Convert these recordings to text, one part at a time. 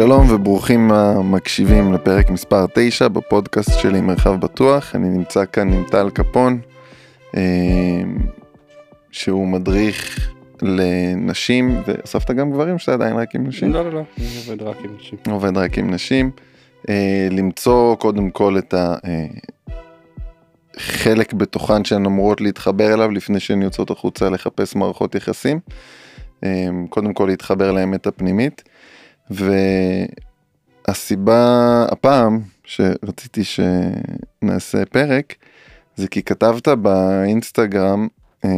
שלום וברוכים המקשיבים לפרק מספר 9 בפודקאסט שלי מרחב בטוח. אני נמצא כאן עם טל קפון, אה, שהוא מדריך לנשים, והוספת גם גברים שאתה עדיין רק עם נשים? לא, לא, לא, אני עובד רק עם נשים. עובד רק עם נשים. אה, למצוא קודם כל את החלק בתוכן שהן אמורות להתחבר אליו לפני שהן יוצאות החוצה לחפש מערכות יחסים. אה, קודם כל להתחבר לאמת הפנימית. והסיבה הפעם שרציתי שנעשה פרק זה כי כתבת באינסטגרם אה,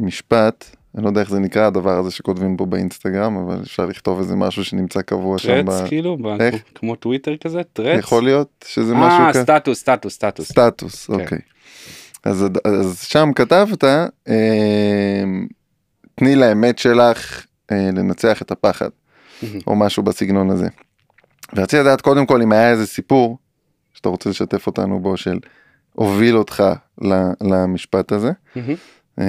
משפט אני לא יודע איך זה נקרא הדבר הזה שכותבים פה באינסטגרם אבל אפשר לכתוב איזה משהו שנמצא קבוע שם. Threads כאילו? איך? כמו טוויטר כזה? Threads? יכול להיות שזה משהו כזה. אה סטטוס סטטוס סטטוס. סטטוס כן. אוקיי. אז, אז שם כתבת אה, תני לאמת שלך אה, לנצח את הפחד. או משהו בסגנון הזה. ורציתי לדעת קודם כל אם היה איזה סיפור שאתה רוצה לשתף אותנו בו של הוביל אותך למשפט הזה. אמ,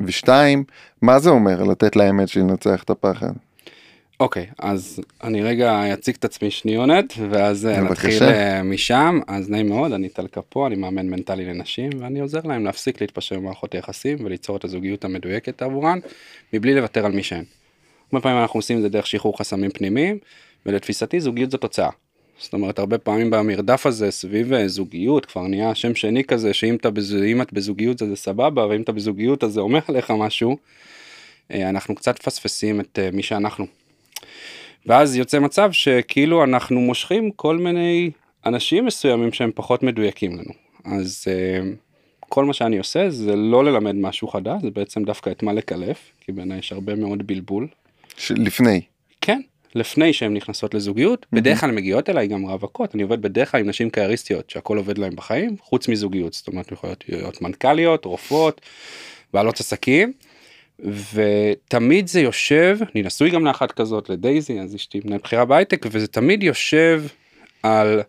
ושתיים, מה זה אומר לתת לאמת של לנצח את הפחד? אוקיי, okay, אז אני רגע אציג את עצמי שניונת, ואז אה, נתחיל uh, משם. אז נעים מאוד, אני טל קפו, אני מאמן מנטלי לנשים, ואני עוזר להם להפסיק להתפשר במערכות היחסים וליצור את הזוגיות המדויקת עבורן, מבלי לוותר על מי שהן. הרבה פעמים אנחנו עושים את זה דרך שחרור חסמים פנימיים, ולתפיסתי זוגיות זו תוצאה. זאת אומרת הרבה פעמים במרדף הזה סביב אה, זוגיות כבר נהיה שם שני כזה שאם בז... את בזוגיות זה, זה סבבה ואם אתה בזוגיות אז זה אומר עליך משהו. אה, אנחנו קצת מפספסים את אה, מי שאנחנו. ואז יוצא מצב שכאילו אנחנו מושכים כל מיני אנשים מסוימים שהם פחות מדויקים לנו. אז כל מה שאני עושה זה לא ללמד משהו חדש זה בעצם דווקא את מה לקלף כי בעיניי יש הרבה מאוד בלבול. לפני. כן, לפני שהן נכנסות לזוגיות, mm-hmm. בדרך כלל מגיעות אליי גם רווקות, אני עובד בדרך כלל עם נשים קייריסטיות שהכל עובד להם בחיים, חוץ מזוגיות, זאת אומרת יכולות להיות מנכ"ליות, רופאות, בעלות עסקים, ותמיד זה יושב, אני נשוי גם לאחת כזאת, לדייזי, אז אשתי מנהל בחירה בהייטק, וזה תמיד יושב על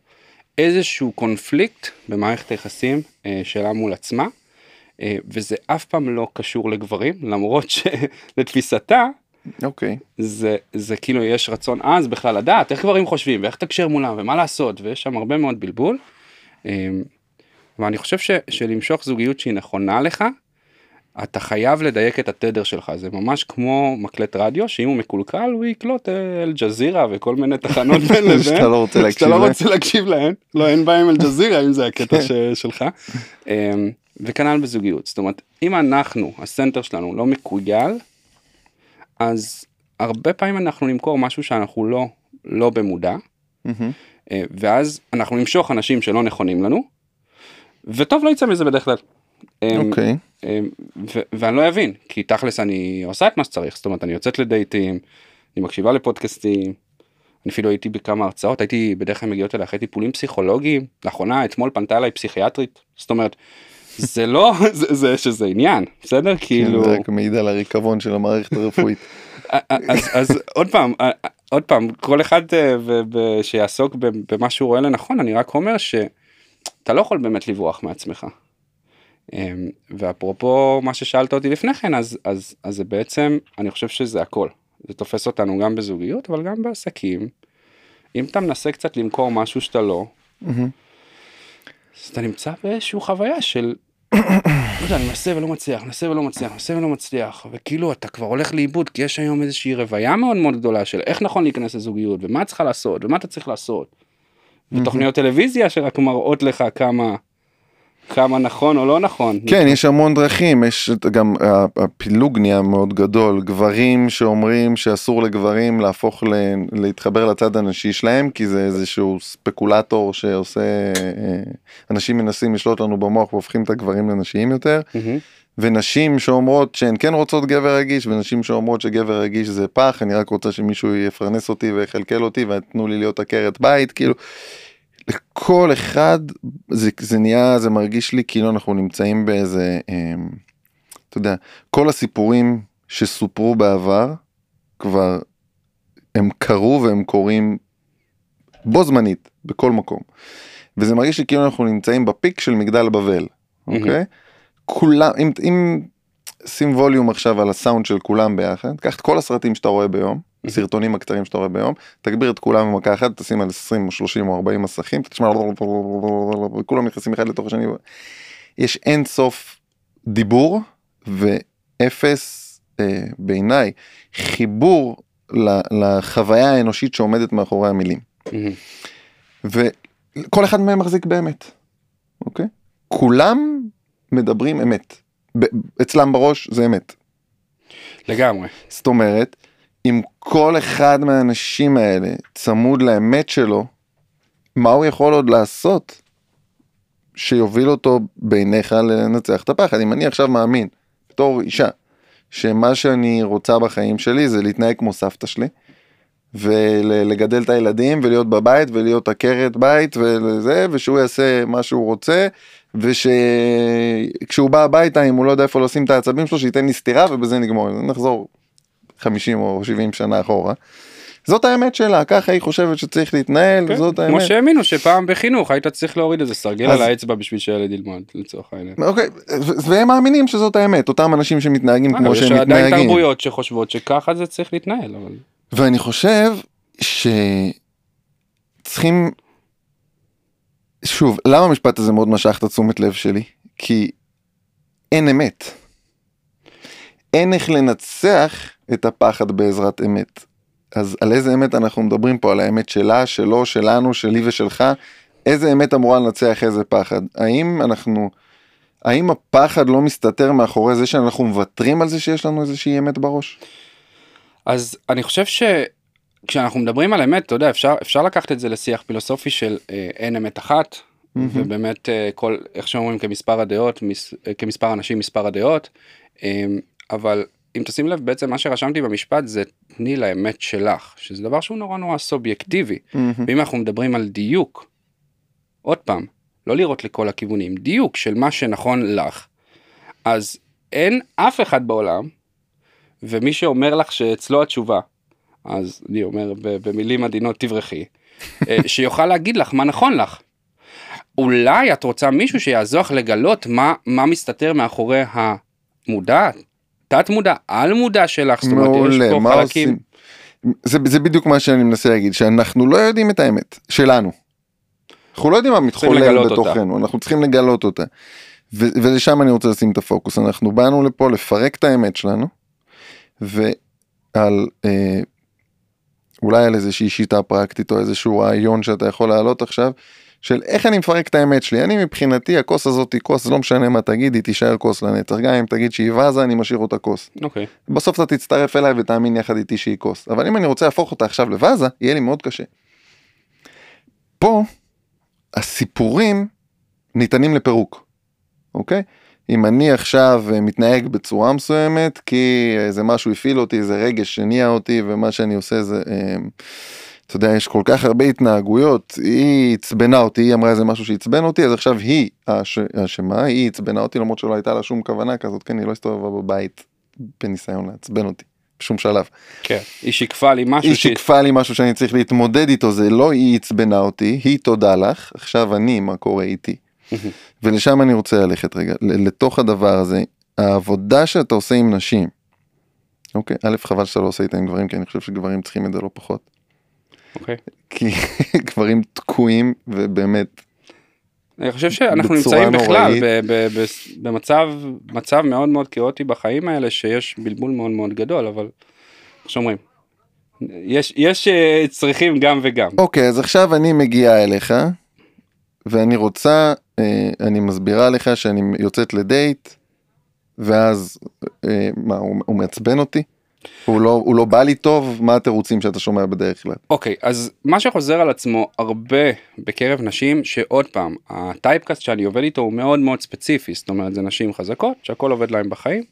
איזשהו קונפליקט במערכת היחסים אה, שלה מול עצמה. אה, וזה אף פעם לא קשור לגברים למרות שלתפיסתה אוקיי. Okay. זה, זה כאילו יש רצון עז בכלל לדעת איך גברים חושבים ואיך תקשר מולם ומה לעשות ויש שם הרבה מאוד בלבול. אמ, ואני חושב ש, שלמשוך זוגיות שהיא נכונה לך, אתה חייב לדייק את התדר שלך זה ממש כמו מקלט רדיו שאם הוא מקולקל הוא יקלוט אה, אל-ג'זירה וכל מיני תחנות בין לבין שאתה לא רוצה להקשיב, לא רוצה להקשיב להן לא אין בעיה עם אל-ג'זירה אם זה הקטע ש, שלך אמ, וכנ"ל בזוגיות זאת אומרת אם אנחנו הסנטר שלנו לא מקוייל אז הרבה פעמים אנחנו נמכור משהו שאנחנו לא, לא במודע, mm-hmm. ואז אנחנו נמשוך אנשים שלא נכונים לנו, וטוב לא יצא מזה בדרך כלל. אוקיי. Okay. ואני לא אבין, כי תכלס אני עושה את מה שצריך, זאת אומרת אני יוצאת לדייטים, אני מקשיבה לפודקאסטים, אני אפילו הייתי בכמה הרצאות, הייתי בדרך כלל מגיעות אליי אחרי טיפולים פסיכולוגיים, לאחרונה אתמול פנתה אליי פסיכיאטרית, זאת אומרת זה לא זה, זה שזה עניין בסדר כאילו זה רק מעיד על הריקבון של המערכת הרפואית. אז, אז עוד פעם עוד פעם כל אחד אה, שיעסוק במה שהוא רואה לנכון אני רק אומר שאתה לא יכול באמת לברוח מעצמך. אמ, ואפרופו מה ששאלת אותי לפני כן אז אז אז זה בעצם אני חושב שזה הכל זה תופס אותנו גם בזוגיות אבל גם בעסקים. אם אתה מנסה קצת למכור משהו שאתה לא. אז אתה נמצא באיזשהו חוויה של לא יודע, אני מנסה ולא מצליח, מנסה ולא מצליח, מנסה ולא מצליח, וכאילו אתה כבר הולך לאיבוד, כי יש היום איזושהי רוויה מאוד מאוד גדולה של איך נכון להיכנס לזוגיות, ומה צריכה לעשות, ומה אתה צריך לעשות. ותוכניות טלוויזיה שרק מראות לך כמה כמה נכון או לא נכון. כן, יש המון דרכים, יש גם, הפילוג נהיה מאוד גדול, גברים שאומרים שאסור לגברים להפוך, ל, להתחבר לצד הנשי שלהם, כי זה איזשהו ספקולטור שעושה, אה, אנשים מנסים לשלוט לנו במוח והופכים את הגברים לנשיים יותר. ונשים שאומרות שהן כן רוצות גבר רגיש ונשים שאומרות שגבר רגיש זה פח אני רק רוצה שמישהו יפרנס אותי ויכלכל אותי ותנו לי להיות עקרת בית כאילו לכל אחד זה, זה נהיה זה מרגיש לי כאילו אנחנו נמצאים באיזה אה, אתה יודע כל הסיפורים שסופרו בעבר כבר הם קרו והם קורים בו זמנית בכל מקום. וזה מרגיש לי כאילו אנחנו נמצאים בפיק של מגדל בבל אוקיי כולם אם, אם שים ווליום עכשיו על הסאונד של כולם ביחד קח את כל הסרטים שאתה רואה ביום הסרטונים הקצרים שאתה רואה ביום, תגביר את כולם במכה אחת, תשים על 20 או 30 או 40 מסכים, תשמע, כולם נכנסים אחד לתוך השני. יש אין סוף דיבור ואפס אה, בעיניי חיבור לחוויה האנושית שעומדת מאחורי המילים. וכל אחד מהם מחזיק באמת, אוקיי? כולם מדברים אמת. אצלם בראש זה אמת. לגמרי. זאת אומרת, אם כל אחד מהאנשים האלה צמוד לאמת שלו, מה הוא יכול עוד לעשות שיוביל אותו בעיניך לנצח את הפחד? אם אני עכשיו מאמין, בתור אישה, שמה שאני רוצה בחיים שלי זה להתנהג כמו סבתא שלי. ולגדל את הילדים ולהיות בבית ולהיות עקרת בית וזה ושהוא יעשה מה שהוא רוצה ושכשהוא בא הביתה אם הוא לא יודע איפה לשים את העצבים שלו שייתן לי סטירה ובזה נגמור נחזור 50 או 70 שנה אחורה. זאת האמת שלה, ככה היא חושבת שצריך להתנהל, כן, זאת האמת. כמו שהאמינו שפעם בחינוך היית צריך להוריד איזה סרגל אז... על האצבע בשביל שהילד ילמוד, לצורך העניין. אוקיי, והם מאמינים שזאת האמת, אותם אנשים שמתנהגים כמו שהם מתנהגים. יש עדיין תרבויות שחושבות שככה זה צריך להתנהל, אבל... ואני חושב שצריכים... שוב, למה המשפט הזה מאוד משך את התשומת לב שלי? כי אין אמת. אין איך לנצח את הפחד בעזרת אמת. אז על איזה אמת אנחנו מדברים פה? על האמת שלה, שלו, שלנו, שלי ושלך? איזה אמת אמורה לנצח איזה פחד? האם אנחנו, האם הפחד לא מסתתר מאחורי זה שאנחנו מוותרים על זה שיש לנו איזושהי אמת בראש? אז אני חושב שכשאנחנו מדברים על אמת, אתה יודע, אפשר, אפשר לקחת את זה לשיח פילוסופי של אה, אין אמת אחת, mm-hmm. ובאמת אה, כל, איך שאומרים, כמספר הדעות, מס, אה, כמספר אנשים, מספר הדעות, אה, אבל אם תשים לב בעצם מה שרשמתי במשפט זה תני לאמת שלך שזה דבר שהוא נורא נורא סובייקטיבי mm-hmm. ואם אנחנו מדברים על דיוק. עוד פעם לא לראות לכל הכיוונים דיוק של מה שנכון לך. אז אין אף אחד בעולם ומי שאומר לך שאצלו התשובה אז אני אומר במילים עדינות תברכי אה, שיוכל להגיד לך מה נכון לך. אולי את רוצה מישהו שיעזור לך לגלות מה מה מסתתר מאחורי המודעת תת מודע, על מודע שלך, זאת אומרת, יש פה חלקים. עושים? זה, זה בדיוק מה שאני מנסה להגיד, שאנחנו לא יודעים את האמת שלנו. אנחנו לא יודעים מה מתחולל בתוכנו, אותה. אנחנו צריכים לגלות אותה. ו- ולשם אני רוצה לשים את הפוקוס, אנחנו באנו לפה לפרק את האמת שלנו, ועל אה, אולי על איזושהי שיטה פרקטית או איזשהו רעיון שאתה יכול להעלות עכשיו, של איך אני מפרק את האמת שלי. אני מבחינתי הכוס הזאת היא כוס, לא משנה מה תגיד, היא תישאר כוס לנצח. גם אם תגיד שהיא ואזה, אני משאיר אותה כוס. אוקיי. Okay. בסוף אתה תצטרף אליי ותאמין יחד איתי שהיא כוס. אבל אם אני רוצה להפוך אותה עכשיו לוואזה, יהיה לי מאוד קשה. פה, הסיפורים ניתנים לפירוק, אוקיי? אם אני עכשיו מתנהג בצורה מסוימת, כי איזה משהו הפעיל אותי, איזה רגש שניע אותי, ומה שאני עושה זה... אה, אתה יודע, יש כל כך הרבה התנהגויות, היא עצבנה אותי, היא אמרה איזה משהו שעצבן אותי, אז עכשיו היא אשמה, היא עצבנה אותי למרות שלא הייתה לה שום כוונה כזאת, כן, היא לא הסתובבה בבית בניסיון לעצבן אותי, בשום שלב. כן, היא שיקפה לי משהו. היא ש... שיקפה לי משהו שאני צריך להתמודד איתו, זה לא היא עצבנה אותי, היא תודה לך, עכשיו אני, מה קורה איתי. ולשם אני רוצה ללכת רגע, לתוך הדבר הזה, העבודה שאתה עושה עם נשים, אוקיי, א', חבל שאתה לא עושה איתה עם גברים, כי אני חושב שגברים צריכים את זה לא פחות. אוקיי. כי גברים תקועים ובאמת. אני חושב שאנחנו נמצאים בכלל במצב מצב מאוד מאוד כאוטי בחיים האלה שיש בלבול מאוד מאוד גדול אבל. איך שאומרים. יש יש אה, צריכים גם וגם. אוקיי אז עכשיו אני מגיעה אליך ואני רוצה אה, אני מסבירה לך שאני יוצאת לדייט ואז אה, מה הוא מעצבן אותי. הוא לא, הוא לא בא לי טוב, מה התירוצים שאתה שומע בדרך כלל? אוקיי, okay, אז מה שחוזר על עצמו הרבה בקרב נשים, שעוד פעם, הטייפקאסט שאני עובד איתו הוא מאוד מאוד ספציפי, זאת אומרת זה נשים חזקות שהכל עובד להם בחיים,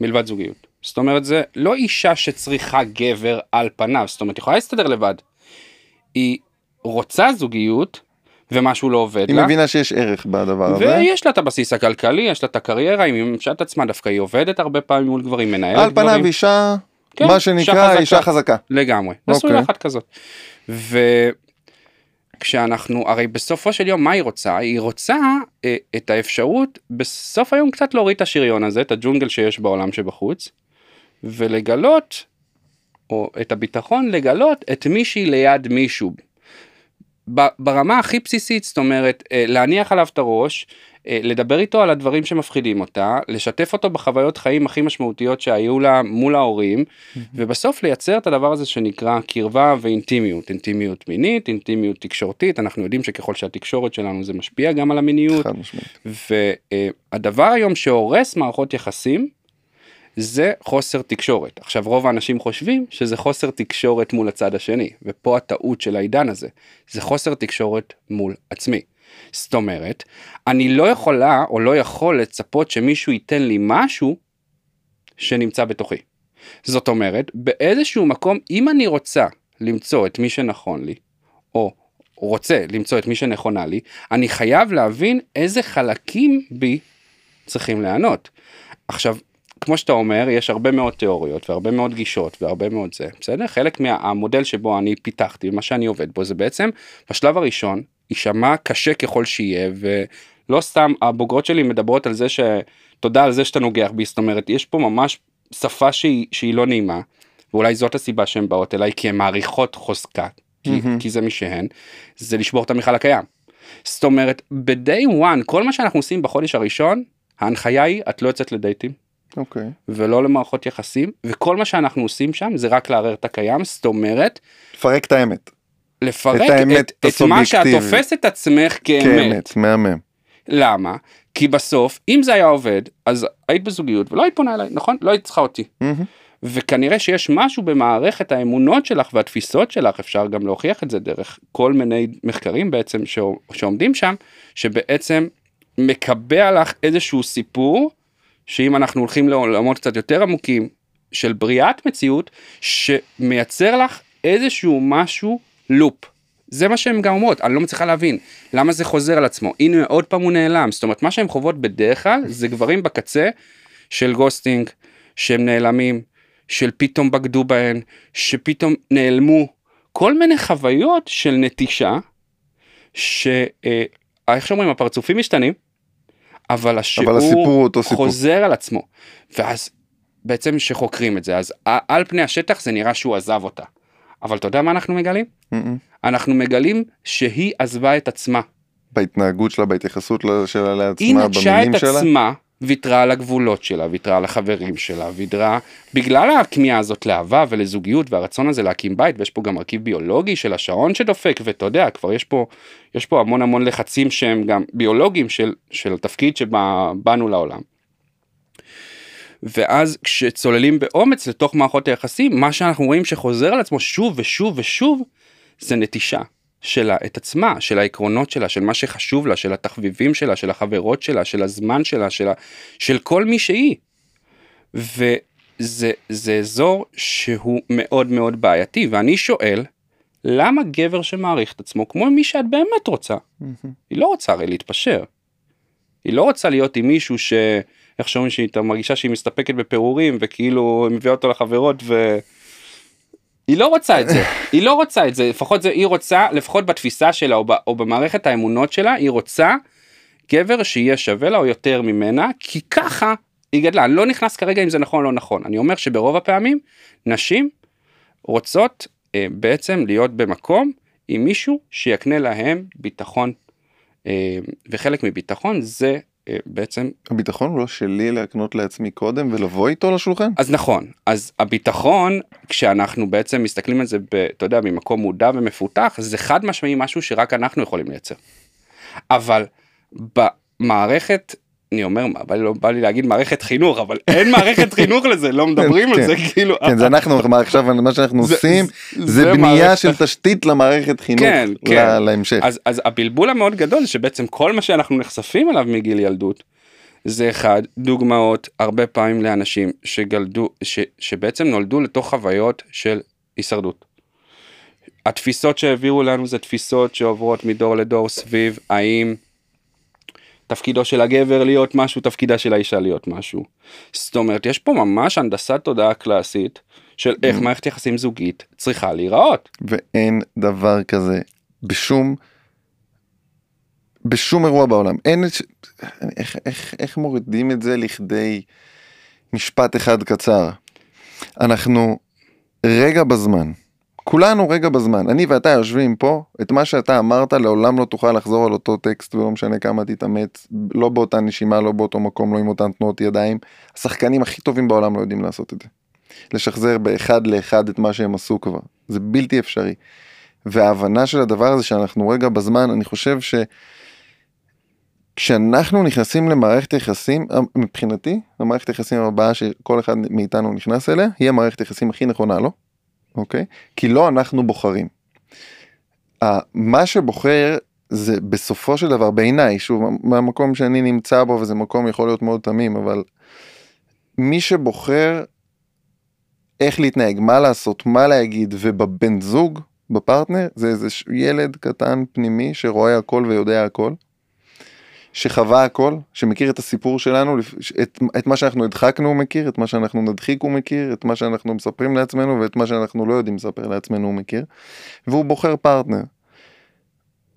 מלבד זוגיות. זאת אומרת זה לא אישה שצריכה גבר על פניו, זאת אומרת היא יכולה להסתדר לבד. היא רוצה זוגיות, ומשהו לא עובד היא לה. היא מבינה שיש ערך בדבר הזה. ויש לה את הבסיס הכלכלי, יש לה את הקריירה, היא ממשלה את עצמה, דווקא היא עובדת הרבה פעמים מול גברים, מנהלת גברים. על פניו אישה, כן, מה שנקרא אישה, אישה חזקה. לגמרי, נשוי okay. אחת כזאת. וכשאנחנו, הרי בסופו של יום מה היא רוצה? היא רוצה אה, את האפשרות בסוף היום קצת להוריד את השריון הזה, את הג'ונגל שיש בעולם שבחוץ, ולגלות או את הביטחון לגלות את מישהי ליד מישהו. ברמה הכי בסיסית, זאת אומרת, אה, להניח עליו את הראש, אה, לדבר איתו על הדברים שמפחידים אותה, לשתף אותו בחוויות חיים הכי משמעותיות שהיו לה מול ההורים, ובסוף לייצר את הדבר הזה שנקרא קרבה ואינטימיות, אינטימיות מינית, אינטימיות תקשורתית, אנחנו יודעים שככל שהתקשורת שלנו זה משפיע גם על המיניות, והדבר היום שהורס מערכות יחסים, זה חוסר תקשורת. עכשיו רוב האנשים חושבים שזה חוסר תקשורת מול הצד השני, ופה הטעות של העידן הזה, זה חוסר תקשורת מול עצמי. זאת אומרת, אני לא יכולה או לא יכול לצפות שמישהו ייתן לי משהו שנמצא בתוכי. זאת אומרת, באיזשהו מקום, אם אני רוצה למצוא את מי שנכון לי, או רוצה למצוא את מי שנכונה לי, אני חייב להבין איזה חלקים בי צריכים להיענות. עכשיו, כמו שאתה אומר, יש הרבה מאוד תיאוריות והרבה מאוד גישות והרבה מאוד זה, בסדר? חלק מהמודל שבו אני פיתחתי, מה שאני עובד בו, זה בעצם, בשלב הראשון, יישמע קשה ככל שיהיה, ולא סתם הבוגרות שלי מדברות על זה שתודה על זה שאתה נוגח בי, זאת אומרת, יש פה ממש שפה שהיא, שהיא לא נעימה, ואולי זאת הסיבה שהן באות אליי, כי הן מעריכות חוזקה, כי, mm-hmm. כי זה מי שהן, זה לשבור את המכל הקיים. זאת אומרת, ב-day one, כל מה שאנחנו עושים בחודש הראשון, ההנחיה היא, את לא יוצאת לדייטים. אוקיי. Okay. ולא למערכות יחסים וכל מה שאנחנו עושים שם זה רק לערער את הקיים זאת אומרת. לפרק את האמת. לפרק את, האמת את, את מה שאת תופסת את עצמך כאמת. כאמת, מהמם. למה? כי בסוף אם זה היה עובד אז היית בזוגיות ולא היית פונה אליי נכון לא היית צריכה אותי. Mm-hmm. וכנראה שיש משהו במערכת האמונות שלך והתפיסות שלך אפשר גם להוכיח את זה דרך כל מיני מחקרים בעצם שעומדים שם שבעצם מקבע לך איזשהו סיפור שאם אנחנו הולכים לעולמות קצת יותר עמוקים של בריאת מציאות, שמייצר לך איזשהו משהו לופ. זה מה שהן גם אומרות, אני לא מצליחה להבין. למה זה חוזר על עצמו, הנה עוד פעם הוא נעלם, זאת אומרת מה שהן חוות בדרך כלל זה גברים בקצה של גוסטינג, שהם נעלמים, של פתאום בגדו בהן, שפתאום נעלמו, כל מיני חוויות של נטישה, שאיך אה, שאומרים הפרצופים משתנים, אבל השיעור, אבל הסיפור חוזר סיפור. על עצמו. ואז בעצם שחוקרים את זה, אז על פני השטח זה נראה שהוא עזב אותה. אבל אתה יודע מה אנחנו מגלים? Mm-mm. אנחנו מגלים שהיא עזבה את עצמה. בהתנהגות שלה, בהתייחסות שלה לעצמה, היא נטשה את שלה? עצמה, ויתרה על הגבולות שלה, ויתרה על החברים שלה, ויתרה, בגלל הכמיהה הזאת לאהבה ולזוגיות והרצון הזה להקים בית, ויש פה גם מרכיב ביולוגי של השעון שדופק, ואתה יודע, כבר יש פה, יש פה המון המון לחצים שהם גם ביולוגיים של, של התפקיד שבאנו לעולם. ואז כשצוללים באומץ לתוך מערכות היחסים, מה שאנחנו רואים שחוזר על עצמו שוב ושוב ושוב, זה נטישה. שלה, את עצמה, של העקרונות שלה, של מה שחשוב לה, של התחביבים שלה, של החברות שלה, של הזמן שלה, של, של כל מי שהיא. וזה זה אזור שהוא מאוד מאוד בעייתי, ואני שואל, למה גבר שמעריך את עצמו כמו מי שאת באמת רוצה, mm-hmm. היא לא רוצה הרי להתפשר. היא לא רוצה להיות עם מישהו ש... איך שאומרים שהיא מרגישה שהיא מסתפקת בפירורים וכאילו מביאה אותו לחברות ו... היא לא רוצה את זה, היא לא רוצה את זה, לפחות זה, היא רוצה, לפחות בתפיסה שלה או, ב, או במערכת האמונות שלה, היא רוצה גבר שיהיה שווה לה או יותר ממנה, כי ככה היא גדלה. אני לא נכנס כרגע אם זה נכון או לא נכון, אני אומר שברוב הפעמים נשים רוצות אה, בעצם להיות במקום עם מישהו שיקנה להם ביטחון, אה, וחלק מביטחון זה בעצם הביטחון הוא לא שלי להקנות לעצמי קודם ולבוא איתו לשולחן אז נכון אז הביטחון כשאנחנו בעצם מסתכלים על זה ב, אתה יודע ממקום מודע ומפותח זה חד משמעי משהו שרק אנחנו יכולים לייצר. אבל במערכת אני אומר מה בא לי, לא בא לי להגיד מערכת חינוך אבל אין מערכת חינוך לזה לא מדברים על זה כן. כאילו כן זה אנחנו עכשיו מה שאנחנו עושים זה בנייה של תשתית למערכת חינוך כן, כן. להמשך אז הבלבול המאוד גדול שבעצם כל מה שאנחנו נחשפים אליו מגיל ילדות זה אחד דוגמאות הרבה פעמים לאנשים שגלדו ש, שבעצם נולדו לתוך חוויות של הישרדות. התפיסות שהעבירו לנו זה תפיסות שעוברות מדור לדור סביב האם תפקידו של הגבר להיות משהו, תפקידה של האישה להיות משהו. זאת אומרת, יש פה ממש הנדסת תודעה קלאסית של איך mm. מערכת יחסים זוגית צריכה להיראות. ואין דבר כזה בשום, בשום אירוע בעולם. אין, איך, איך, איך מורידים את זה לכדי משפט אחד קצר. אנחנו רגע בזמן. כולנו רגע בזמן. אני ואתה יושבים פה, את מה שאתה אמרת לעולם לא תוכל לחזור על אותו טקסט ולא משנה כמה תתאמץ, לא באותה נשימה, לא באותו מקום, לא עם אותן תנועות ידיים. השחקנים הכי טובים בעולם לא יודעים לעשות את זה. לשחזר באחד לאחד את מה שהם עשו כבר. זה בלתי אפשרי. וההבנה של הדבר הזה שאנחנו רגע בזמן, אני חושב ש... כשאנחנו נכנסים למערכת יחסים, מבחינתי, המערכת יחסים הבאה שכל אחד מאיתנו נכנס אליה, היא המערכת יחסים הכי נכונה לו, אוקיי? כי לא אנחנו בוחרים. מה שבוחר זה בסופו של דבר בעיניי, שוב, מהמקום שאני נמצא בו וזה מקום יכול להיות מאוד תמים, אבל מי שבוחר איך להתנהג, מה לעשות, מה להגיד, ובבן זוג, בפרטנר, זה איזה ילד קטן פנימי שרואה הכל ויודע הכל. שחווה הכל, שמכיר את הסיפור שלנו, את, את מה שאנחנו הדחקנו הוא מכיר, את מה שאנחנו נדחיק הוא מכיר, את מה שאנחנו מספרים לעצמנו ואת מה שאנחנו לא יודעים לספר לעצמנו הוא מכיר, והוא בוחר פרטנר.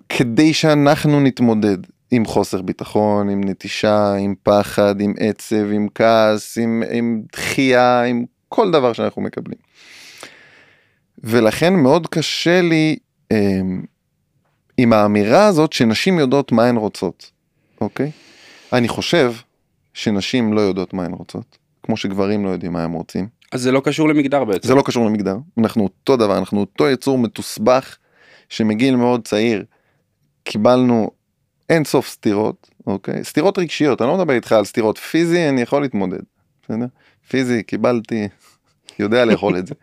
כדי שאנחנו נתמודד עם חוסר ביטחון, עם נטישה, עם פחד, עם עצב, עם כעס, עם, עם דחייה, עם כל דבר שאנחנו מקבלים. ולכן מאוד קשה לי אה, עם האמירה הזאת שנשים יודעות מה הן רוצות. אוקיי? אני חושב שנשים לא יודעות מה הן רוצות, כמו שגברים לא יודעים מה הם רוצים. אז זה לא קשור למגדר בעצם. זה לא קשור למגדר, אנחנו אותו דבר, אנחנו אותו יצור מתוסבך שמגיל מאוד צעיר קיבלנו אין סוף סתירות, אוקיי? סתירות רגשיות, אני לא מדבר איתך על סתירות פיזי, אני יכול להתמודד, בסדר? פיזי, קיבלתי, יודע לאכול את זה.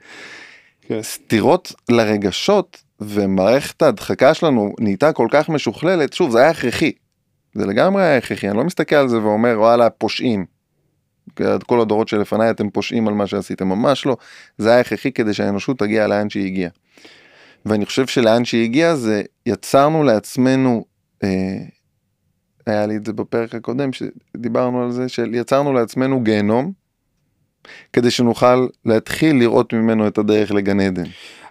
כן. סתירות לרגשות ומערכת ההדחקה שלנו נהייתה כל כך משוכללת, שוב זה היה הכרחי, זה לגמרי היה הכרחי, אני לא מסתכל על זה ואומר וואלה פושעים. כל הדורות שלפניי אתם פושעים על מה שעשיתם, ממש לא. זה היה הכרחי כדי שהאנושות תגיע לאן שהיא הגיעה. ואני חושב שלאן שהיא הגיעה זה יצרנו לעצמנו, אה, היה לי את זה בפרק הקודם שדיברנו על זה, שיצרנו לעצמנו גיהנום, כדי שנוכל להתחיל לראות ממנו את הדרך לגן עדן.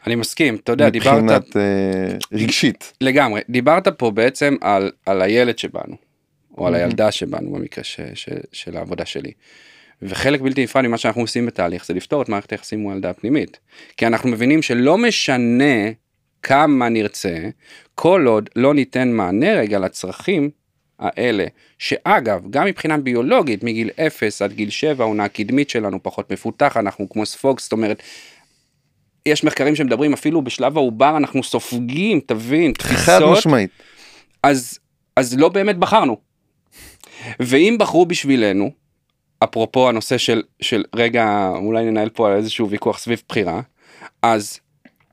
אני מסכים, אתה יודע, דיברת... מבחינת אה, רגשית. לגמרי, דיברת פה בעצם על, על הילד שבנו, או על הילדה שבנו במקרה ש, ש, של העבודה שלי. וחלק בלתי נפרד ממה שאנחנו עושים בתהליך זה לפתור את מערכת היחסים מול הילדה הפנימית. כי אנחנו מבינים שלא משנה כמה נרצה, כל עוד לא ניתן מענה רגע לצרכים האלה, שאגב, גם מבחינה ביולוגית, מגיל 0 עד גיל 7, העונה הקדמית שלנו פחות מפותח, אנחנו כמו ספוג, זאת אומרת, יש מחקרים שמדברים אפילו בשלב העובר אנחנו סופגים, תבין, תפיסות. חד משמעית. אז, אז לא באמת בחרנו. ואם בחרו בשבילנו, אפרופו הנושא של, של רגע, אולי ננהל פה על איזשהו ויכוח סביב בחירה, אז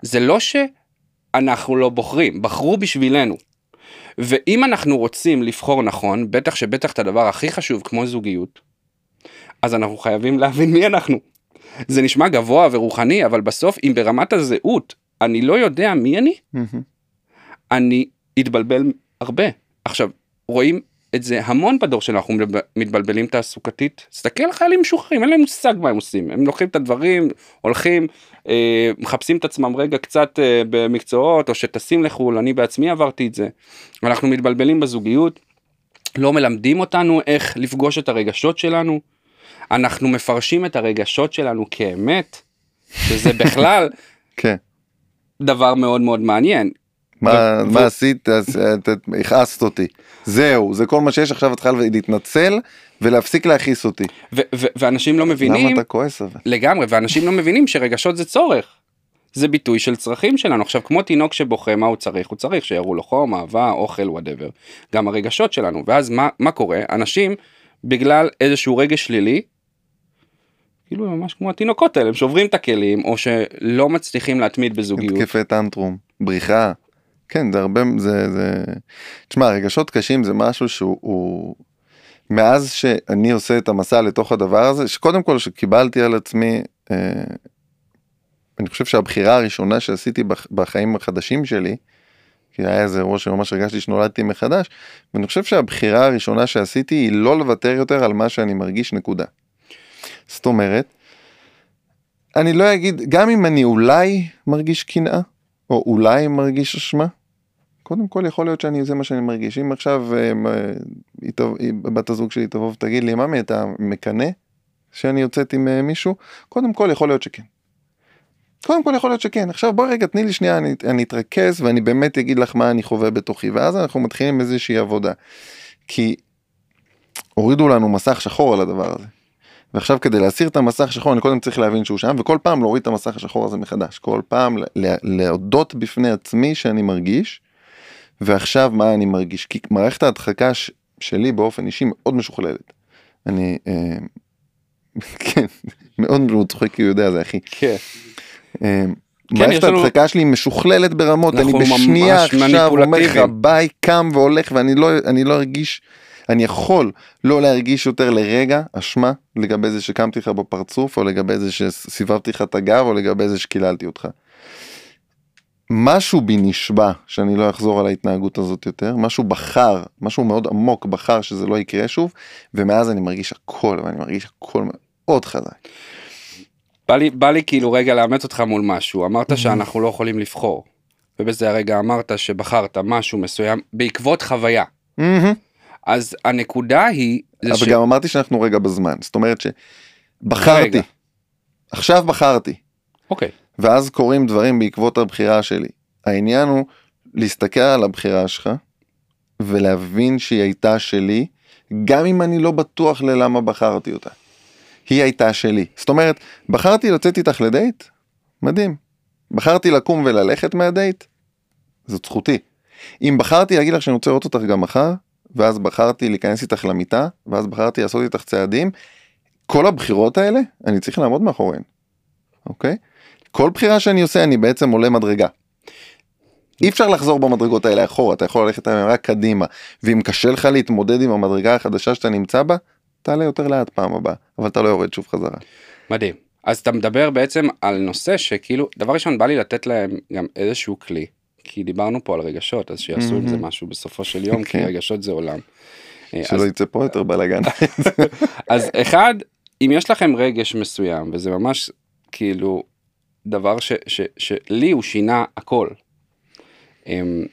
זה לא שאנחנו לא בוחרים, בחרו בשבילנו. ואם אנחנו רוצים לבחור נכון, בטח שבטח את הדבר הכי חשוב כמו זוגיות, אז אנחנו חייבים להבין מי אנחנו. זה נשמע גבוה ורוחני, אבל בסוף אם ברמת הזהות אני לא יודע מי אני, אני אתבלבל הרבה. עכשיו, רואים את זה המון בדור שלנו, אנחנו מתבלבלים תעסוקתית. תסתכל על חיילים משוחררים, אין להם מושג מה הם עושים. הם לוקחים את הדברים, הולכים, אה, מחפשים את עצמם רגע קצת אה, במקצועות, או שטסים לחו"ל, אני בעצמי עברתי את זה. אנחנו מתבלבלים בזוגיות, לא מלמדים אותנו איך לפגוש את הרגשות שלנו. אנחנו מפרשים את הרגשות שלנו כאמת, שזה בכלל כן. דבר מאוד מאוד מעניין. מה, ו- מה עשית? הכעסת אותי. זהו, זה כל מה שיש עכשיו את צריכה להתנצל ולהפסיק להכעיס אותי. ו- ו- ואנשים לא מבינים... למה אתה כועס אבל? לגמרי, ואנשים לא מבינים שרגשות זה צורך. זה ביטוי של צרכים שלנו. עכשיו, כמו תינוק שבוכה, מה הוא צריך? הוא צריך שיראו לו חום, אהבה, אוכל, וואטאבר. גם הרגשות שלנו. ואז מה, מה קורה? אנשים, בגלל איזשהו רגש שלילי, כאילו ממש כמו התינוקות האלה, הם שוברים את הכלים, או שלא מצליחים להתמיד בזוגיות. התקפי טנטרום, בריחה. כן, זה הרבה, זה, זה... תשמע, רגשות קשים זה משהו שהוא... הוא... מאז שאני עושה את המסע לתוך הדבר הזה, שקודם כל שקיבלתי על עצמי, אה, אני חושב שהבחירה הראשונה שעשיתי בחיים החדשים שלי, כי היה איזה אירוע שממש הרגשתי שנולדתי מחדש, ואני חושב שהבחירה הראשונה שעשיתי היא לא לוותר יותר על מה שאני מרגיש נקודה. זאת אומרת, אני לא אגיד, גם אם אני אולי מרגיש קנאה, או אולי מרגיש אשמה, קודם כל יכול להיות שאני, זה מה שאני מרגיש. אם עכשיו אה, בת הזוג שלי תבוא ותגיד לי, ממי אתה מקנא שאני יוצאת עם אה, מישהו? קודם כל יכול להיות שכן. קודם כל יכול להיות שכן עכשיו בואי רגע תני לי שנייה אני, אני אתרכז ואני באמת אגיד לך מה אני חווה בתוכי ואז אנחנו מתחילים איזושהי עבודה. כי הורידו לנו מסך שחור על הדבר הזה. ועכשיו כדי להסיר את המסך השחור אני קודם צריך להבין שהוא שם וכל פעם להוריד את המסך השחור הזה מחדש כל פעם להודות בפני עצמי שאני מרגיש. ועכשיו מה אני מרגיש כי מערכת ההדחקה שלי באופן אישי מאוד משוכללת. אני אה, כן מאוד מאוד צוחק כי הוא יודע זה אחי. כן. אה, מערכת ההדחקה שלי משוכללת ברמות אני בשנייה עכשיו אומר לך ביי קם והולך ואני לא אני לא ארגיש אני יכול לא להרגיש יותר לרגע אשמה לגבי זה שקמתי לך בפרצוף או לגבי זה שסיבבתי לך את הגב או לגבי זה שקיללתי אותך. משהו בי נשבע שאני לא אחזור על ההתנהגות הזאת יותר משהו בחר משהו מאוד עמוק בחר שזה לא יקרה שוב ומאז אני מרגיש הכל ואני מרגיש הכל מאוד חזק. בא לי, בא לי כאילו רגע לאמץ אותך מול משהו אמרת שאנחנו לא יכולים לבחור ובזה הרגע אמרת שבחרת משהו מסוים בעקבות חוויה. אז הנקודה היא... אבל ש... גם אמרתי שאנחנו רגע בזמן, זאת אומרת שבחרתי, רגע. עכשיו בחרתי. אוקיי. ואז קורים דברים בעקבות הבחירה שלי. העניין הוא להסתכל על הבחירה שלך ולהבין שהיא הייתה שלי, גם אם אני לא בטוח ללמה בחרתי אותה. היא הייתה שלי. זאת אומרת, בחרתי לצאת איתך לדייט? מדהים. בחרתי לקום וללכת מהדייט? זאת זכותי. אם בחרתי להגיד לך שאני רוצה לראות אותך גם מחר, ואז בחרתי להיכנס איתך למיטה, ואז בחרתי לעשות איתך צעדים. כל הבחירות האלה, אני צריך לעמוד מאחוריהן, אוקיי? כל בחירה שאני עושה, אני בעצם עולה מדרגה. אי אפשר לחזור במדרגות האלה אחורה, אתה יכול ללכת רק קדימה. ואם קשה לך להתמודד עם המדרגה החדשה שאתה נמצא בה, תעלה יותר לאט פעם הבאה, אבל אתה לא יורד שוב חזרה. מדהים. אז אתה מדבר בעצם על נושא שכאילו, דבר ראשון בא לי לתת להם גם איזשהו כלי. כי דיברנו פה על רגשות אז שיעשו עם זה משהו בסופו של יום כי רגשות זה עולם. אה, שלא יצא פה יותר בלאגן. אז אחד אם יש לכם רגש מסוים וזה ממש כאילו דבר שלי הוא שינה הכל. אמ,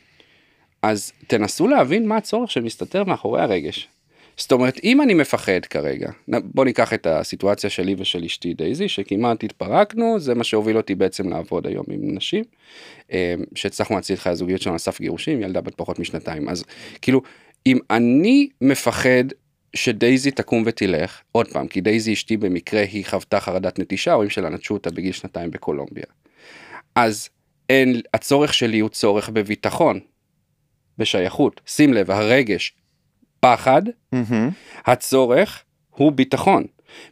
אז תנסו להבין מה הצורך שמסתתר מאחורי הרגש. זאת אומרת אם אני מפחד כרגע בוא ניקח את הסיטואציה שלי ושל אשתי דייזי שכמעט התפרקנו זה מה שהוביל אותי בעצם לעבוד היום עם נשים אמ, שהצלחנו להציל חיי הזוגיות שלנו על סף גירושים ילדה בת פחות משנתיים אז כאילו אם אני מפחד שדייזי תקום ותלך עוד פעם כי דייזי אשתי במקרה היא חוותה חרדת נטישה ההורים שלה נטשו אותה בגיל שנתיים בקולומביה. אז אין הצורך שלי הוא צורך בביטחון. בשייכות שים לב הרגש פחד, mm-hmm. הצורך הוא ביטחון.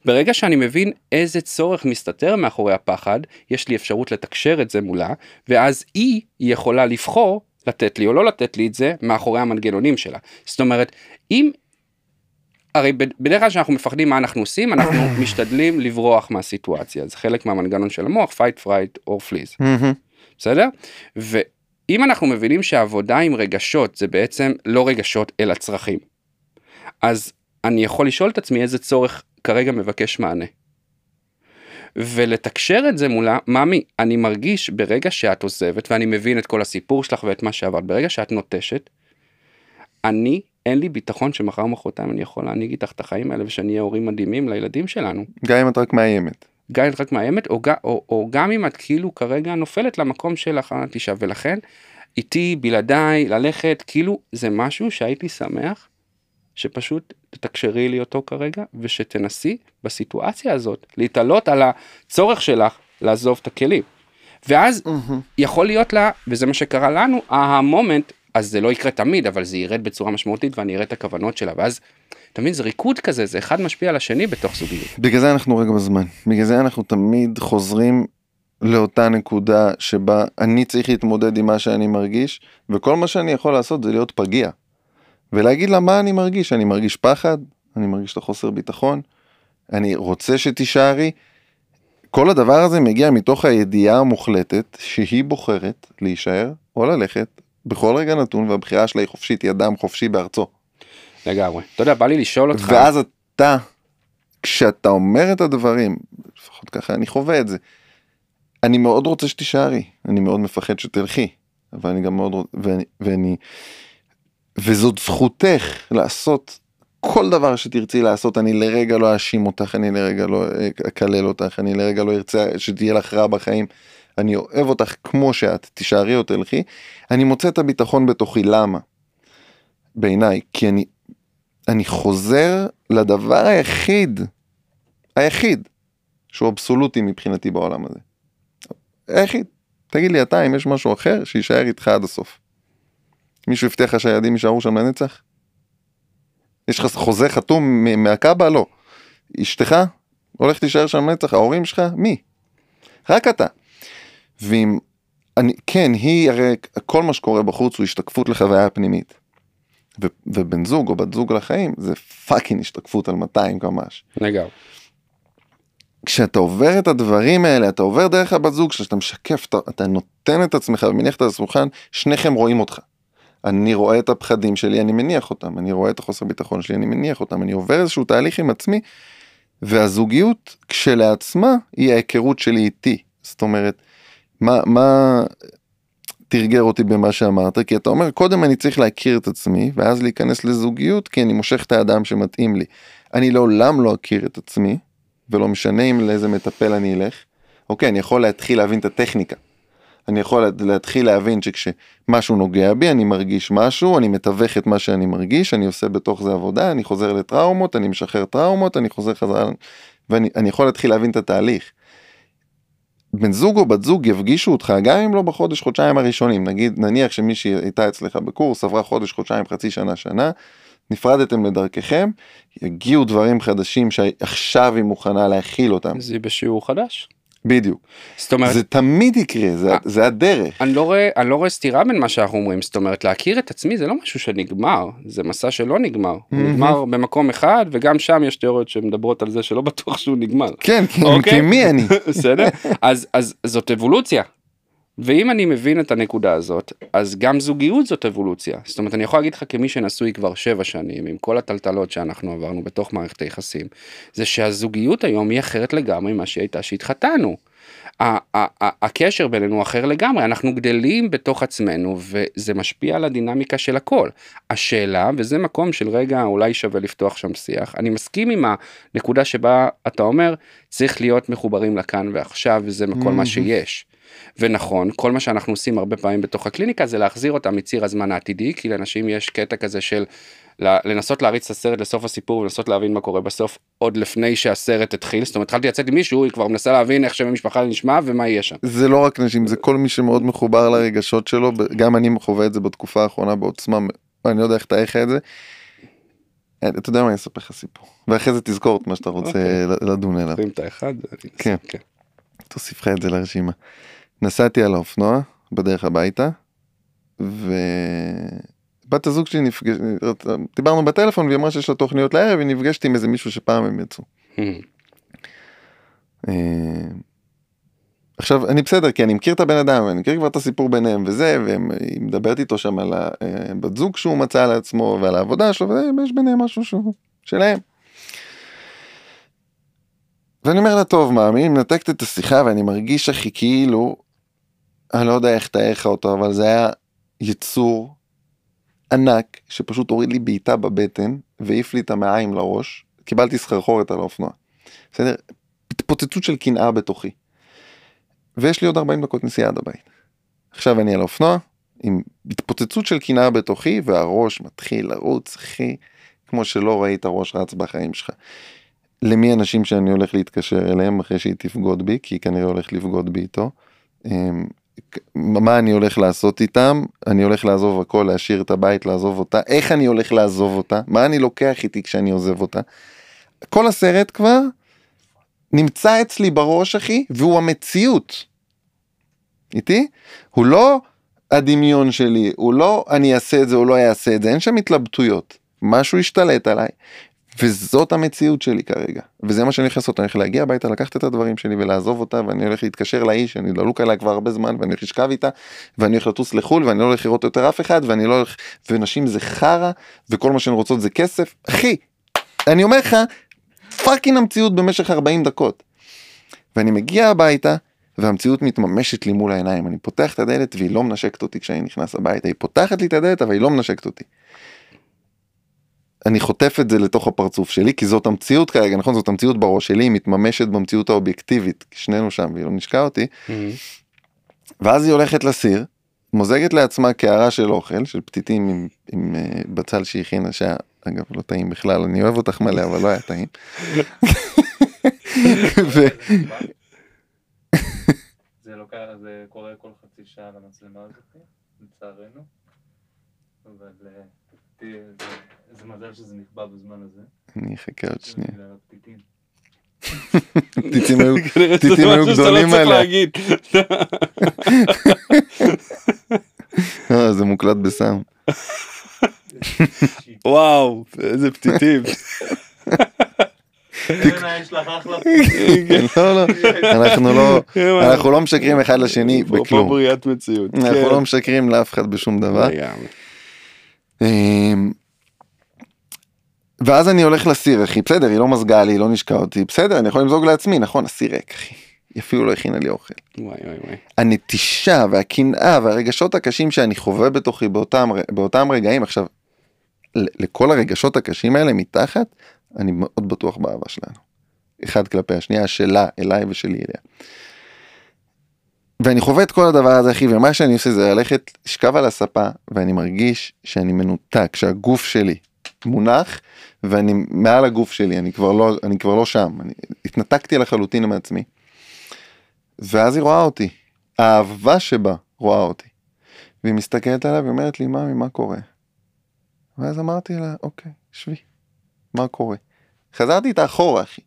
ברגע שאני מבין איזה צורך מסתתר מאחורי הפחד, יש לי אפשרות לתקשר את זה מולה, ואז היא יכולה לבחור לתת לי או לא לתת לי את זה מאחורי המנגנונים שלה. זאת אומרת, אם... הרי בדרך כלל כשאנחנו מפחדים מה אנחנו עושים, אנחנו משתדלים לברוח מהסיטואציה, זה חלק מהמנגנון של המוח, fight, fright or flees. Mm-hmm. בסדר? ואם אנחנו מבינים שעבודה עם רגשות זה בעצם לא רגשות אלא צרכים. אז אני יכול לשאול את עצמי איזה צורך כרגע מבקש מענה. ולתקשר את זה מולה, ממי, אני מרגיש ברגע שאת עוזבת ואני מבין את כל הסיפור שלך ואת מה שעברת, ברגע שאת נוטשת, אני, אין לי ביטחון שמחר מחרתיים אני יכול להנהיג איתך את החיים האלה ושאני אהיה הורים מדהימים לילדים שלנו. גם אם את רק מאיימת. גם אם את רק מאיימת, או, או, או גם אם את כאילו כרגע נופלת למקום שלך הנטישה, ולכן איתי, בלעדיי, ללכת, כאילו זה משהו שהייתי שמח שפשוט תתקשרי לי אותו כרגע ושתנסי בסיטואציה הזאת להתעלות על הצורך שלך לעזוב את הכלים. ואז mm-hmm. יכול להיות לה, וזה מה שקרה לנו, המומנט, אז זה לא יקרה תמיד, אבל זה ירד בצורה משמעותית ואני אראה את הכוונות שלה, ואז, אתה מבין, זה ריקוד כזה, זה אחד משפיע על השני בתוך זוגיות. בגלל זה אנחנו רגע בזמן, בגלל זה אנחנו תמיד חוזרים לאותה נקודה שבה אני צריך להתמודד עם מה שאני מרגיש, וכל מה שאני יכול לעשות זה להיות פגיע. ולהגיד לה מה אני מרגיש, אני מרגיש פחד, אני מרגיש את החוסר ביטחון, אני רוצה שתישארי. כל הדבר הזה מגיע מתוך הידיעה המוחלטת שהיא בוחרת להישאר או ללכת בכל רגע נתון והבחירה שלה היא חופשית, היא אדם חופשי בארצו. לגמרי. אתה יודע, בא לי לשאול אותך. ואז אתה, כשאתה אומר את הדברים, לפחות ככה אני חווה את זה, אני מאוד רוצה שתישארי, אני מאוד מפחד שתלכי, אבל אני גם מאוד, ואני, ואני וזאת זכותך לעשות כל דבר שתרצי לעשות אני לרגע לא אאשים אותך אני לרגע לא אקלל אותך אני לרגע לא ארצה שתהיה לך רע בחיים. אני אוהב אותך כמו שאת תישארי או תלכי. אני מוצא את הביטחון בתוכי למה. בעיניי כי אני אני חוזר לדבר היחיד היחיד שהוא אבסולוטי מבחינתי בעולם הזה. היחיד. תגיד לי אתה אם יש משהו אחר שיישאר איתך עד הסוף. מישהו הבטיח לך שהילדים יישארו שם לנצח? יש לך חוזה חתום מהקאבה? לא. אשתך הולכת להישאר שם לנצח? ההורים שלך? מי? רק אתה. ואם, אני, כן, היא הרי, כל מה שקורה בחוץ הוא השתקפות לחוויה פנימית. ו, ובן זוג או בת זוג לחיים זה fucking השתקפות על 200 קמ"ש. לגמרי. כשאתה עובר את הדברים האלה אתה עובר דרך הבת זוג שאתה משקף אתה, אתה נותן את עצמך ומניח את השולחן שניכם רואים אותך. אני רואה את הפחדים שלי אני מניח אותם אני רואה את החוסר ביטחון שלי אני מניח אותם אני עובר איזשהו תהליך עם עצמי. והזוגיות כשלעצמה היא ההיכרות שלי איתי זאת אומרת מה מה תרגר אותי במה שאמרת כי אתה אומר קודם אני צריך להכיר את עצמי ואז להיכנס לזוגיות כי אני מושך את האדם שמתאים לי. אני לעולם לא אכיר את עצמי ולא משנה אם לאיזה מטפל אני אלך. אוקיי אני יכול להתחיל להבין את הטכניקה. אני יכול להתחיל להבין שכשמשהו נוגע בי אני מרגיש משהו אני מתווך את מה שאני מרגיש אני עושה בתוך זה עבודה אני חוזר לטראומות אני משחרר טראומות אני חוזר חזרה ואני יכול להתחיל להבין את התהליך. בן זוג או בת זוג יפגישו אותך גם אם לא בחודש חודשיים הראשונים נגיד נניח שמישהי הייתה אצלך בקורס עברה חודש חודשיים חצי שנה שנה נפרדתם לדרככם יגיעו דברים חדשים שעכשיו היא מוכנה להכיל אותם. זה בשיעור חדש. בדיוק. זאת אומרת, זה תמיד יקרה, זה, זה הדרך. אני לא, רואה, אני לא רואה סתירה בין מה שאנחנו אומרים, זאת אומרת להכיר את עצמי זה לא משהו שנגמר, זה מסע שלא נגמר, הוא נגמר במקום אחד וגם שם יש תיאוריות שמדברות על זה שלא בטוח שהוא נגמר. כן, כי, אוקיי? כי מי אני? בסדר? אז, אז זאת אבולוציה. ואם אני מבין את הנקודה הזאת, אז גם זוגיות זאת אבולוציה. זאת אומרת, אני יכול להגיד לך כמי שנשוי כבר שבע שנים, עם כל הטלטלות שאנחנו עברנו בתוך מערכת היחסים, זה שהזוגיות היום היא אחרת לגמרי ממה שהיא הייתה שהתחתנו. הקשר בינינו אחר לגמרי, אנחנו גדלים בתוך עצמנו וזה משפיע על הדינמיקה של הכל. השאלה, וזה מקום של רגע אולי שווה לפתוח שם שיח, אני מסכים עם הנקודה שבה אתה אומר צריך להיות מחוברים לכאן ועכשיו וזה כל מה שיש. ונכון, כל מה שאנחנו עושים הרבה פעמים בתוך הקליניקה זה להחזיר אותם מציר הזמן העתידי, כי לאנשים יש קטע כזה של לנסות להריץ את הסרט לסוף הסיפור ולנסות להבין מה קורה בסוף עוד לפני שהסרט התחיל זאת אומרת התחלתי לצאת עם מישהו היא כבר מנסה להבין איך שם המשפחה נשמע ומה יהיה שם. זה לא רק נשים זה כל מי שמאוד מחובר לרגשות שלו גם אני חווה את זה בתקופה האחרונה בעוצמה אני לא יודע איך תאריך את זה. אתה יודע מה אני אספר לך סיפור ואחרי זה תזכור את מה שאתה רוצה. אוקיי. לדון אליו. את האחד. כן. כן. תוסיף לך את זה לרשימה. נסעתי על האופנוע בדרך הביתה ובת הזוג שלי נפגש... דיברנו בטלפון והיא אמרה שיש לה תוכניות לערב היא נפגשת עם איזה מישהו שפעם הם יצאו. אה, עכשיו אני בסדר כי אני מכיר את הבן אדם אני מכיר כבר את הסיפור ביניהם וזה והיא מדברת איתו שם על הבת זוג שהוא מצא לעצמו ועל העבודה שלו ויש ביניהם משהו שהוא שלהם. ואני אומר לה טוב מה אני מנתקת את השיחה ואני מרגיש הכי כאילו אני לא יודע איך תאר לך אותו אבל זה היה יצור ענק שפשוט הוריד לי בעיטה בבטן והעיף לי את המעיים לראש קיבלתי סחרחורת על האופנוע. בסדר? התפוצצות של קנאה בתוכי. ויש לי עוד 40 דקות נסיעה עד הבית. עכשיו אני על האופנוע עם התפוצצות של קנאה בתוכי והראש מתחיל לרוץ אחי כמו שלא ראית ראש רץ בחיים שלך. למי אנשים שאני הולך להתקשר אליהם אחרי שהיא תבגוד בי כי היא כנראה הולך לבגוד בי איתו. מה אני הולך לעשות איתם אני הולך לעזוב הכל להשאיר את הבית לעזוב אותה איך אני הולך לעזוב אותה מה אני לוקח איתי כשאני עוזב אותה. כל הסרט כבר נמצא אצלי בראש אחי והוא המציאות. איתי? הוא לא הדמיון שלי הוא לא אני אעשה את זה או לא אעשה את זה אין שם התלבטויות משהו השתלט עליי וזאת המציאות שלי כרגע וזה מה שאני הולך לעשות אני הולך להגיע הביתה לקחת את הדברים שלי ולעזוב אותה ואני הולך להתקשר לאישה שאני דלוק עליה כבר הרבה זמן ואני הולך לשכב איתה ואני הולך לטוס לחו"ל ואני לא הולך לראות יותר אף אחד ואני לא הולך ונשים זה חרא וכל מה שהן רוצות זה כסף אחי אני אומר לך fucking המציאות במשך 40 דקות. ואני מגיע הביתה והמציאות מתממשת לי מול העיניים אני פותח את הדלת והיא לא מנשקת אותי כשאני נכנס הביתה היא פותחת לי את הדלת אבל היא לא מנשקת אותי. אני חוטף את זה לתוך הפרצוף שלי כי זאת המציאות כרגע נכון זאת המציאות בראש שלי היא מתממשת במציאות האובייקטיבית שנינו שם והיא לא נשקה אותי Mhm. ואז היא הולכת לסיר מוזגת לעצמה קערה של אוכל של פתיתים עם, עם uh, בצל שהיא הכינה שהיה אגב לא טעים בכלל אני אוהב אותך מלא אבל לא היה טעים. ו... זה לוקח, זה קורה כל חצי שעה למצלמה הזאת, לצערנו. אבל אה, איזה מזל שזה נכבה בזמן הזה. אני אחכה עוד שנייה. היו טיטים היו לא גדולים עליה. אה, זה מוקלט בסאונד. וואו איזה פתיתים. לך אחלה לא לא אנחנו לא אנחנו לא משקרים אחד לשני בכלום. אנחנו כן. לא משקרים לאף אחד בשום דבר. אמ, ואז אני הולך לסיר אחי בסדר היא לא מזגה לי היא לא נשקה אותי בסדר אני יכול למזוג לעצמי נכון הסיר ריק אחי. היא אפילו לא הכינה לי אוכל. וואי וואי וואי. הנטישה והקנאה והרגשות הקשים שאני חווה בתוכי באותם באותם רגעים עכשיו. לכל הרגשות הקשים האלה מתחת אני מאוד בטוח באהבה שלנו. אחד כלפי השנייה שלה אליי ושלי אליה. ואני חווה את כל הדבר הזה אחי ומה שאני עושה זה ללכת לשכב על הספה ואני מרגיש שאני מנותק שהגוף שלי מונח ואני מעל הגוף שלי אני כבר לא אני כבר לא שם אני התנתקתי לחלוטין מעצמי. ואז היא רואה אותי האהבה שבה רואה אותי. והיא מסתכלת עליי ואומרת לי ממי מה קורה. ואז אמרתי לה אוקיי שבי מה קורה. חזרתי איתה אחורה אחי.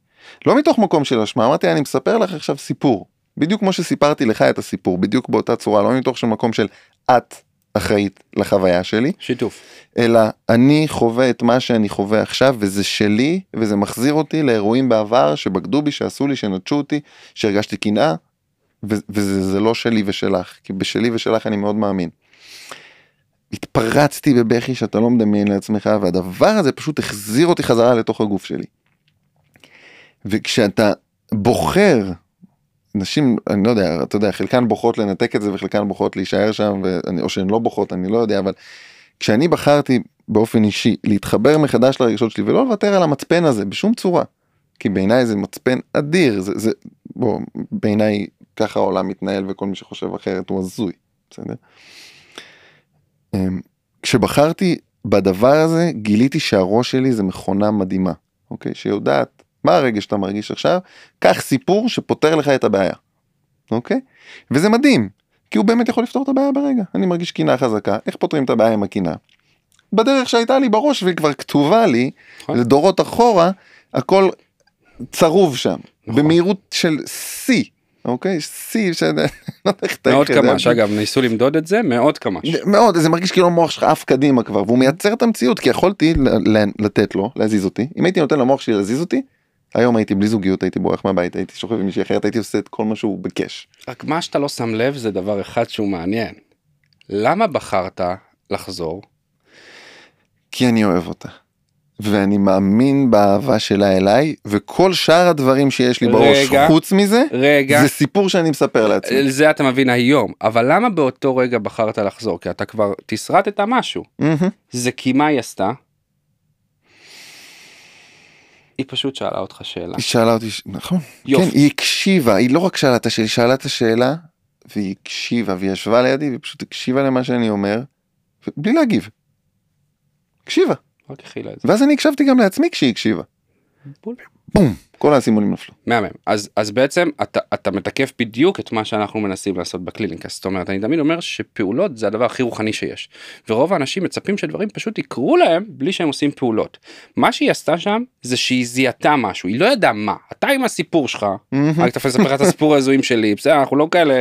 לא מתוך מקום של אשמה אמרתי אני מספר לך עכשיו סיפור בדיוק כמו שסיפרתי לך את הסיפור בדיוק באותה צורה לא מתוך של מקום של את אחראית לחוויה שלי שיתוף. אלא אני חווה את מה שאני חווה עכשיו וזה שלי וזה מחזיר אותי לאירועים בעבר שבגדו בי שעשו לי שנטשו אותי שהרגשתי קנאה וזה זה לא שלי ושלך כי בשלי ושלך אני מאוד מאמין. התפרצתי בבכי שאתה לא מדמיין לעצמך והדבר הזה פשוט החזיר אותי חזרה לתוך הגוף שלי. וכשאתה בוחר נשים אני לא יודע אתה יודע חלקן בוחרות לנתק את זה וחלקן בוחרות להישאר שם ואני, או שהן לא בוחרות אני לא יודע אבל כשאני בחרתי באופן אישי להתחבר מחדש לרגשות שלי ולא לוותר על המצפן הזה בשום צורה. כי בעיניי זה מצפן אדיר זה זה בוא בעיניי ככה העולם מתנהל וכל מי שחושב אחרת הוא הזוי. בסדר. אמ, כשבחרתי בדבר הזה גיליתי שהראש שלי זה מכונה מדהימה אוקיי שיודעת מה הרגש שאתה מרגיש עכשיו קח סיפור שפותר לך את הבעיה. אוקיי וזה מדהים כי הוא באמת יכול לפתור את הבעיה ברגע אני מרגיש קינה חזקה איך פותרים את הבעיה עם הקינה. בדרך שהייתה לי בראש והיא כבר כתובה לי נכון. לדורות אחורה הכל צרוב שם נכון. במהירות של שיא אוקיי שיא של לא יודע איך זה. קמ"ש אגב ניסו למדוד את זה מאוד קמ"ש. מאוד זה מרגיש כאילו המוח שלך עף קדימה כבר והוא מייצר את המציאות כי יכולתי לתת לו להזיז אותי אם הייתי נותן למוח שלי להזיז אותי היום הייתי בלי זוגיות הייתי בורח מהבית הייתי שוכב עם מישהי אחרת הייתי עושה את כל מה שהוא ביקש. רק מה שאתה לא שם לב זה דבר אחד שהוא מעניין. למה בחרת לחזור? כי אני אוהב אותה. ואני מאמין באהבה שלה אליי וכל שאר הדברים שיש לי בראש רגע. חוץ מזה רגע, זה סיפור שאני מספר לעצמי. זה אתה מבין היום, אבל למה באותו רגע בחרת לחזור? כי אתה כבר תסרטת משהו. מהמם. זה כי מה היא עשתה? היא פשוט שאלה אותך שאלה. היא שאלה אותי, נכון, יופי. כן, היא הקשיבה, היא לא רק שאלה את השאלה, היא שאלה את השאלה והיא הקשיבה והיא ישבה לידי והיא פשוט הקשיבה למה שאני אומר בלי להגיב. הקשיבה. רק הכילה את זה. ואז אני הקשבתי גם לעצמי כשהיא הקשיבה. בול. בום, כל האסימונים נפלו. מהמם. אז, אז בעצם אתה, אתה מתקף בדיוק את מה שאנחנו מנסים לעשות בקליניקה. זאת אומרת, אני תמיד אומר שפעולות זה הדבר הכי רוחני שיש. ורוב האנשים מצפים שדברים פשוט יקרו להם בלי שהם עושים פעולות. מה שהיא עשתה שם זה שהיא זיהתה משהו, היא לא ידעה מה. אתה עם הסיפור שלך, רק אספר לך את הסיפור ההזויים שלי, בסדר, אנחנו לא כאלה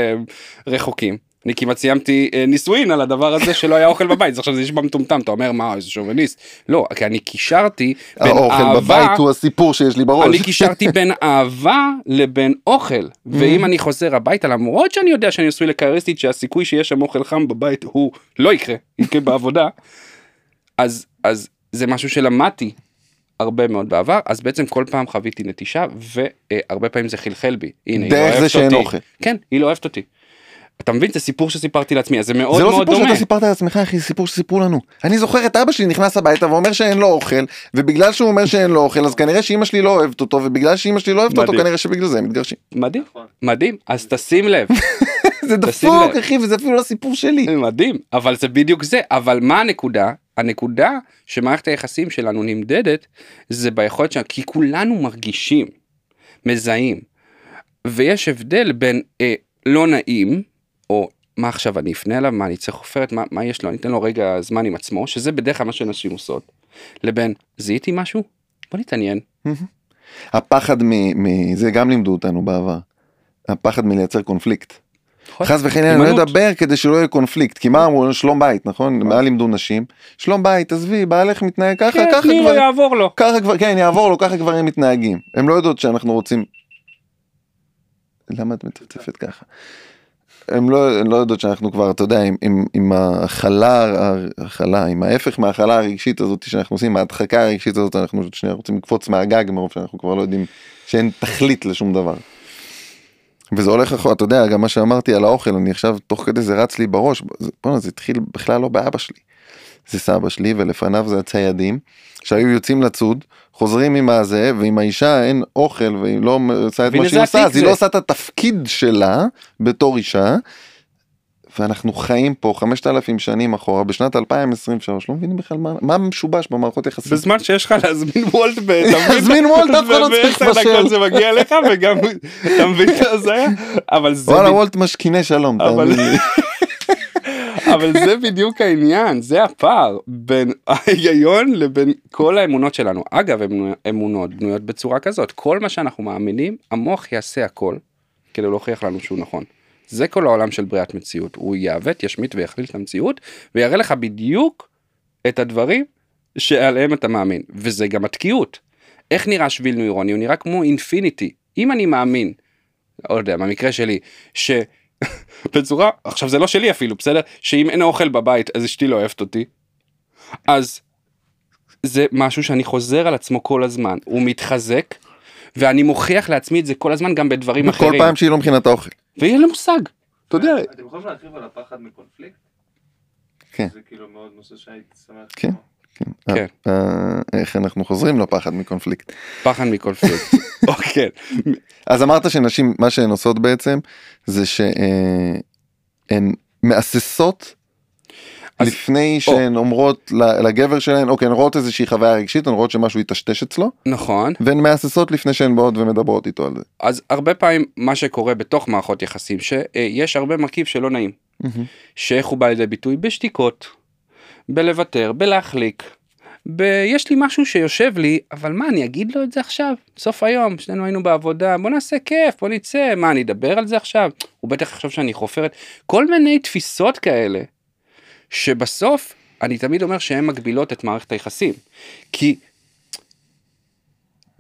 רחוקים. אני כמעט סיימתי אה, נישואין על הדבר הזה שלא היה אוכל בבית, עכשיו זה נשמע מטומטם, אתה אומר מה איזה שוביניסט. לא, כי אני קישרתי בין האוכל אהבה... בבית הוא הסיפור שיש לי בראש. אני קישרתי בין אהבה לבין אוכל ואם אני חוזר הביתה למרות שאני יודע שאני עשוי לקרייריסטית שהסיכוי שיש שם אוכל חם בבית הוא לא יקרה יקרה בעבודה אז אז זה משהו שלמדתי הרבה מאוד בעבר אז בעצם כל פעם חוויתי נטישה והרבה פעמים זה חלחל בי הנה לא דרך זה שאין אוכל. כן היא לא אוהבת אותי אתה מבין? זה סיפור שסיפרתי לעצמי, אז זה מאוד זה לא מאוד סיפור דומה. שאתה סיפרת לעצמך אחי, זה סיפור שסיפרו לנו. אני זוכר את אבא שלי נכנס הביתה ואומר שאין לו אוכל, ובגלל שהוא אומר שאין לו אוכל אז כנראה שאימא שלי לא אוהבת אותו, ובגלל שאימא שלי לא אוהבת אותו. כנראה שבגלל זה הם מתגרשים. מדהים, נכון. מדהים, אז תשים לב, זה דפוק. אחי וזה אפילו לא סיפור שלי. מדהים, אבל זה בדיוק זה, אבל מה הנקודה? הנקודה שמערכת היחסים שלנו נמדדת זה ביכולת שלנו, כי כולנו מרגישים, מזהים, ויש הבדל בין אה, לא נעים, או מה עכשיו אני אפנה אליו, מה אני צריך עופרת, מה, מה יש לו, אני אתן לו רגע זמן עם עצמו, שזה בדרך כלל מה שנשים עושות, לבין זיהיתי משהו? בוא נתעניין. הפחד מ... מ... זה גם לימדו אותנו בעבר. הפחד מלייצר קונפליקט. נכון? חס וחלילה אני לא. אדבר כדי שלא יהיה קונפליקט כי מה אמרו שלום בית נכון מה לימדו נשים שלום בית עזבי בעלך מתנהג ככה כן, ככה כבר יעבור לו. ככה כבר כן יעבור לו ככה גברים מתנהגים הם לא יודעות שאנחנו רוצים. למה את מצפצפת ככה? הם לא, הם לא יודעות שאנחנו כבר אתה יודע עם, עם, עם ההכלה הכלה עם ההפך מההכלה הרגשית הזאת שאנחנו עושים ההדחקה הרגשית הזאת אנחנו שנייה רוצים לקפוץ מהגג מרוב שאנחנו כבר לא יודעים שאין תכלית לשום דבר. וזה הולך אחורה אתה יודע גם מה שאמרתי על האוכל אני עכשיו תוך כדי זה רץ לי בראש בוא'נה, זה התחיל בכלל לא באבא שלי. זה סבא שלי ולפניו זה הציידים שהיו יוצאים לצוד חוזרים עם הזה ועם האישה אין אוכל והיא לא עושה את מה שהיא עושה אז היא. לא עושה את התפקיד שלה בתור אישה. ואנחנו חיים פה 5,000 שנים אחורה בשנת 2023 לא מבינים בכלל מה, מה משובש במערכות יחסים. בזמן שיש לך להזמין וולט? להזמין וולט, אף אחד לא צריך לבשל. דקות זה מגיע אליך וגם אתה מבין את זה אבל זה וואלה וולט משכיני שלום אבל- זה בדיוק העניין זה הפער בין ההיגיון לבין כל האמונות שלנו אגב אמונו- אמונות בנויות בצורה כזאת כל מה שאנחנו מאמינים המוח יעשה הכל כדי להוכיח לנו שהוא נכון. זה כל העולם של בריאת מציאות הוא יעוות ישמיט ויכליל את המציאות ויראה לך בדיוק את הדברים שעליהם אתה מאמין וזה גם התקיעות. איך נראה שביל נוירוני הוא נראה כמו אינפיניטי אם אני מאמין. לא יודע במקרה שלי ש... בצורה עכשיו זה לא שלי אפילו בסדר שאם אין אוכל בבית אז אשתי לא אוהבת אותי. אז זה משהו שאני חוזר על עצמו כל הזמן הוא מתחזק ואני מוכיח לעצמי את זה כל הזמן גם בדברים כל אחרים פעם שהיא לא מכינה את האוכל. ויהיה לי מושג. אתה יודע אתם יכולים להרחיב על הפחד מקונפליקט? כן. זה כאילו מאוד נושא שהייתי שמח. כן. כן. כן. אה, אה, איך אנחנו חוזרים לפחד מקונפליקט. פחד מקונפליקט. אוקיי. אז אמרת שנשים מה שהן עושות בעצם זה שהן מהססות אז- לפני שהן אומרות לגבר שלהן אוקיי הן רואות איזושהי חוויה רגשית הן רואות שמשהו יטשטש אצלו נכון והן מהססות לפני שהן באות ומדברות איתו על זה. אז הרבה פעמים מה שקורה בתוך מערכות יחסים שיש הרבה מרכיב שלא נעים. שאיך הוא בא לידי ביטוי בשתיקות, בלוותר, בלהחליק. ב- יש לי משהו שיושב לי, אבל מה, אני אגיד לו את זה עכשיו? סוף היום, שנינו היינו בעבודה, בוא נעשה כיף, בוא נצא, מה, אני אדבר על זה עכשיו? הוא בטח יחשוב שאני חופרת. כל מיני תפיסות כאלה, שבסוף, אני תמיד אומר שהן מגבילות את מערכת היחסים. כי...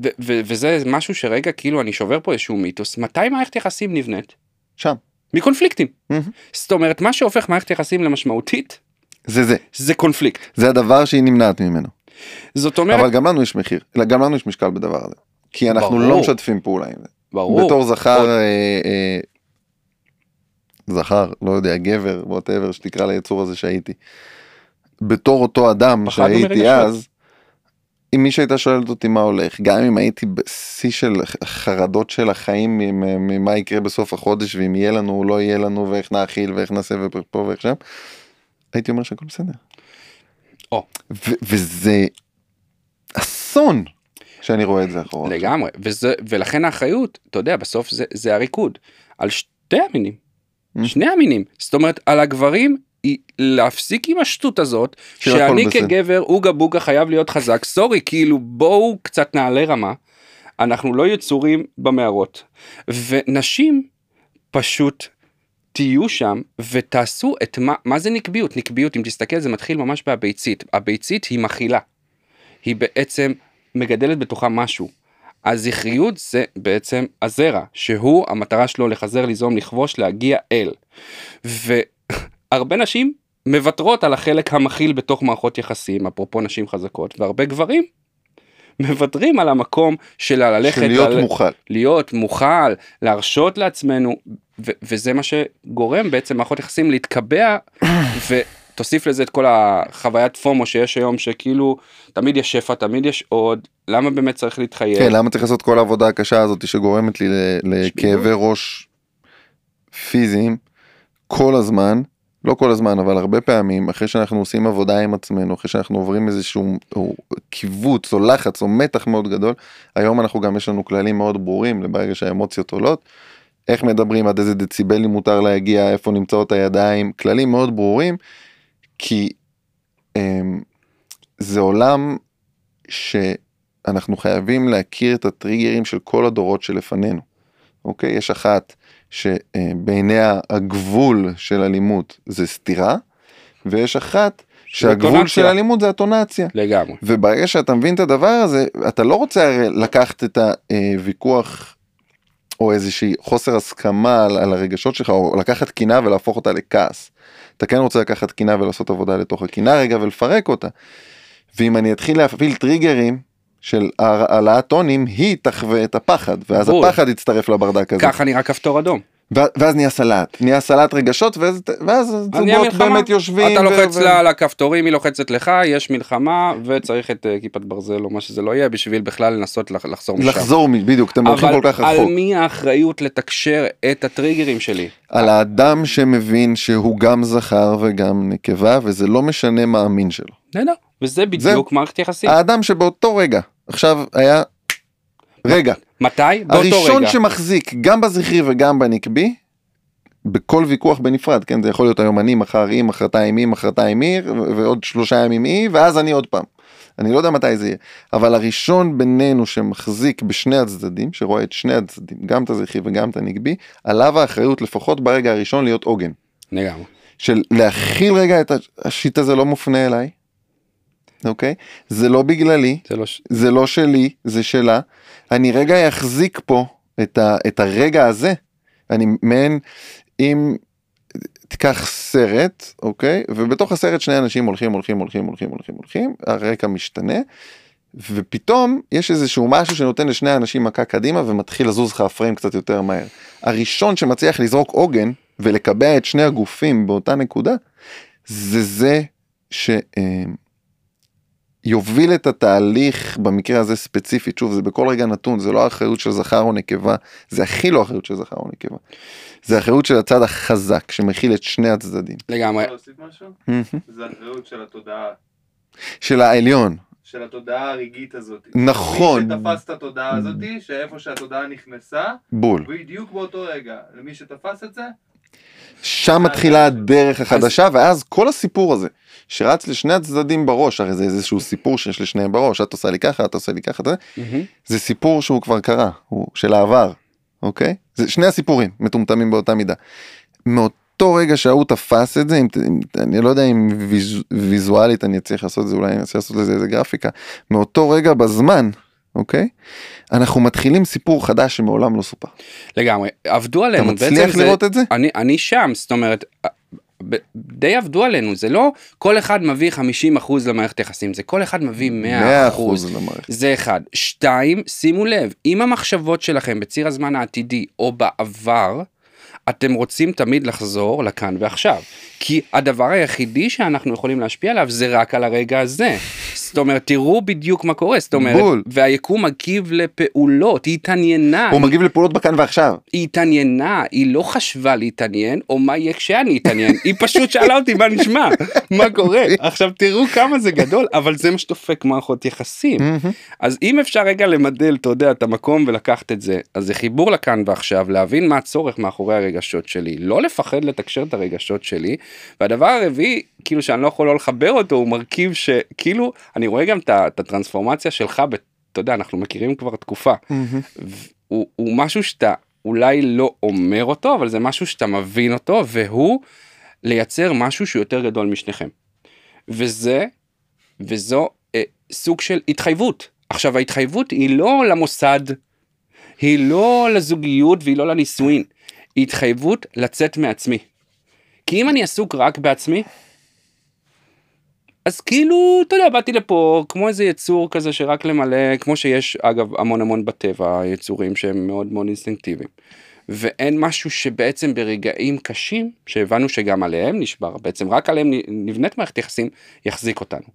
ו- ו- וזה משהו שרגע, כאילו, אני שובר פה איזשהו מיתוס, מתי מערכת יחסים נבנית? שם. מקונפליקטים. מהמם. זאת אומרת, מה שהופך מערכת יחסים למשמעותית, זה זה זה קונפליקט. זה הדבר שהיא נמנעת ממנו זאת אומרת, אבל גם לנו יש מחיר גם לנו יש משקל בדבר הזה כי אנחנו ברור. לא משתפים פעולה עם זה ברור, בתור זכר עוד- אה, אה, זכר לא יודע גבר ווטאבר שתקרא ליצור הזה שהייתי בתור אותו אדם שהייתי. אז. אם מישהו הייתה שואלת אותי מה הולך גם אם הייתי בשיא של חרדות של החיים ממה יקרה בסוף החודש ואם יהיה לנו או לא יהיה לנו ואיך נאכיל ואיך נעשה ופה ואיך שם. הייתי אומר שהכל בסדר. או. וזה אסון שאני רואה את זה אחורה. לגמרי, וזה, ולכן האחריות, אתה יודע, בסוף זה, זה הריקוד, על שתי המינים, Mm. שני המינים, זאת אומרת, על הגברים, היא להפסיק עם השטות הזאת, שאני. כגבר, אוגה בוגה חייב להיות חזק, סורי, כאילו בואו קצת נעלה רמה, אנחנו לא יצורים במערות, ונשים פשוט תהיו שם ותעשו את מה, מה זה נקביות? נקביות, אם תסתכל, זה מתחיל ממש בביצית. הביצית היא מכילה. היא בעצם מגדלת בתוכה משהו. הזכריות זה בעצם הזרע, שהוא המטרה שלו לחזר, ליזום, לכבוש, להגיע אל. והרבה נשים מוותרות על החלק המכיל בתוך מערכות יחסים, אפרופו נשים חזקות, והרבה גברים מוותרים על המקום של ללכת, של להיות ל- מוכל. להיות מוכל, להרשות לעצמנו, ו- וזה מה שגורם בעצם מערכות יחסים להתקבע, ותוסיף לזה את כל החוויית פומו שיש היום, שכאילו תמיד יש שפע, תמיד יש עוד, למה באמת צריך להתחייב? כן, למה צריך לעשות כל העבודה הקשה הזאת שגורמת לי ל- לכאבי ראש פיזיים כל הזמן, לא כל הזמן, אבל הרבה פעמים, אחרי שאנחנו עושים עבודה עם עצמנו, אחרי שאנחנו עוברים איזשהו או, קיבוץ או לחץ או מתח מאוד גדול, היום אנחנו גם יש לנו כללים מאוד ברורים לברגע שהאמוציות עולות, איך מדברים, עד איזה דציבלים מותר להגיע, איפה נמצאות הידיים, כללים מאוד ברורים, כי אמ, זה עולם שאנחנו חייבים להכיר את הטריגרים של כל הדורות שלפנינו. אוקיי? יש אחת שבעיניה הגבול של אלימות זה סתירה, ויש אחת שהגבול. של אלימות זה הטונציה. לגמרי. וברגע שאתה מבין את הדבר הזה, אתה לא רוצה הרי לקחת את הוויכוח או איזושהי חוסר הסכמה על, על הרגשות שלך, או לקחת קינה ולהפוך אותה לכעס. אתה כן רוצה לקחת קינה ולעשות עבודה לתוך הקינה רגע ולפרק אותה. ואם אני אתחיל להפעיל טריגרים של העלאת טונים, היא תחווה את הפחד, ואז בול. הפחד יצטרף לברדק הזה. ככה נראה כפתור אדום. ואז נהיה סלט, נהיה סלט רגשות, ואז, ואז זוגות. באמת יושבים. אתה לוחץ ו- לה על הכפתורים, היא לוחצת לך, יש מלחמה, וצריך את אה, כיפת ברזל או מה שזה לא יהיה, בשביל בכלל לנסות לח- לחזור משם. לחזור, בדיוק, אתם הולכים אבל כל כך על רחוק. מי האחריות לתקשר את הטריגרים שלי? על האדם שמבין שהוא גם זכר וגם נקבה, וזה לא משנה מה המין שלו. נהדר. וזה בדיוק מערכת יחסים. האדם שבאותו רגע, עכשיו היה, רגע, מתי? באותו הראשון רגע. שמחזיק גם בזכרי וגם בנקבי, בכל ויכוח בנפרד, כן, זה יכול להיות היום אני, מחר היא, מחרתיים היא, מחרתיים היא, ועוד שלושה ימים היא, ואז אני עוד פעם. אני לא יודע מתי זה יהיה, אבל הראשון בינינו שמחזיק בשני הצדדים, שרואה את שני הצדדים, גם את הזכרי וגם את הנקבי, עליו האחריות לפחות ברגע הראשון להיות עוגן. לגמרי. של להכיל רגע את השיט הזה לא מופנה אליי, אוקיי? זה לא בגללי, זה לא... ש- זה לא שלי, זה שלה. אני רגע אחזיק פה את, ה, את הרגע הזה. אני מעין, אם תיקח סרט, אוקיי? ובתוך הסרט שני אנשים הולכים, הולכים, הולכים, הולכים, הולכים, הולכים, הרקע משתנה, ופתאום יש איזשהו משהו שנותן לשני האנשים מכה קדימה ומתחיל לזוז לך הפריים קצת יותר מהר. הראשון שמצליח לזרוק עוגן ולקבע את שני הגופים באותה נקודה, זה זה ש... יוביל את התהליך במקרה הזה ספציפית, שוב זה בכל רגע נתון, זה לא האחריות של זכר או נקבה, זה הכי לא אחריות של זכר או נקבה, זה האחריות של הצד החזק שמכיל את שני הצדדים, לגמרי. זה אחריות של התודעה, של העליון, של התודעה הרגעית הזאת. נכון. מי שתפס את התודעה הזאת, שאיפה שהתודעה נכנסה, בול, בדיוק באותו רגע, למי שתפס את זה, שם מתחילה הדרך החדשה ואז כל הסיפור הזה שרץ לשני הצדדים בראש, הרי זה איזשהו סיפור שיש לשניהם בראש, את עושה לי ככה, את עושה לי ככה, אתה- מהמם. זה סיפור שהוא כבר קרה, הוא של העבר, אוקיי? זה שני הסיפורים מטומטמים באותה מידה. מאותו רגע שההוא תפס את זה, אם, אם, אני לא יודע אם ויז, ויזואלית אני אצליח לעשות את זה, אולי אני אנסה לעשות לזה איזה גרפיקה, מאותו רגע בזמן, אוקיי? אנחנו מתחילים סיפור חדש שמעולם לא סופר. לגמרי. עבדו אתה עלינו. בעצם מצליח זה- לראות את זה? אני, אני שם, זאת אומרת, די עבדו עלינו, זה לא כל אחד מביא 50% למערכת יחסים, זה כל אחד מביא 100%. 100% למערכת. זה אחד. שתיים, שימו לב, אם המחשבות שלכם בציר הזמן העתידי או בעבר, אתם רוצים תמיד לחזור לכאן ועכשיו. כי הדבר היחידי שאנחנו יכולים להשפיע עליו זה רק על הרגע הזה. זאת אומרת, תראו בדיוק מה קורה, זאת אומרת, בול. והיקום מגיב לפעולות, היא התעניינה, הוא מגיב לפעולות בכאן ועכשיו. היא התעניינה, היא לא חשבה להתעניין, או מה יהיה כשאני אתעניין, היא פשוט שאלה אותי מה נשמע, מה קורה. עכשיו תראו כמה זה גדול, אבל זה מה שדופק מערכות יחסים. אז אם אפשר רגע למדל, אתה יודע, את המקום ולקחת את זה, אז זה חיבור לכאן ועכשיו, להבין מה הצורך מאחורי הרגשות שלי, לא לפחד לתקשר את הרגשות שלי, והדבר הרביעי, כאילו שאני לא יכול לא לחבר אותו, הוא מרכיב שכאילו, אני רואה גם את הטרנספורמציה שלך, ב- אתה יודע, אנחנו מכירים כבר תקופה. הוא, הוא משהו שאתה אולי לא אומר אותו, אבל זה משהו שאתה מבין אותו, והוא לייצר משהו שהוא יותר גדול משניכם. וזה, וזו אה, סוג של התחייבות. עכשיו ההתחייבות היא לא למוסד, היא לא לזוגיות והיא לא לנישואין, היא התחייבות לצאת מעצמי. כי אם אני עסוק רק בעצמי, אז כאילו, אתה יודע, באתי לפה כמו איזה יצור כזה שרק למלא, כמו שיש אגב המון המון בטבע, יצורים שהם מאוד מאוד אינסטינקטיביים. ואין משהו שבעצם ברגעים קשים, שהבנו שגם עליהם נשבר, בעצם רק עליהם נבנית מערכת יחסים, יחזיק אותנו.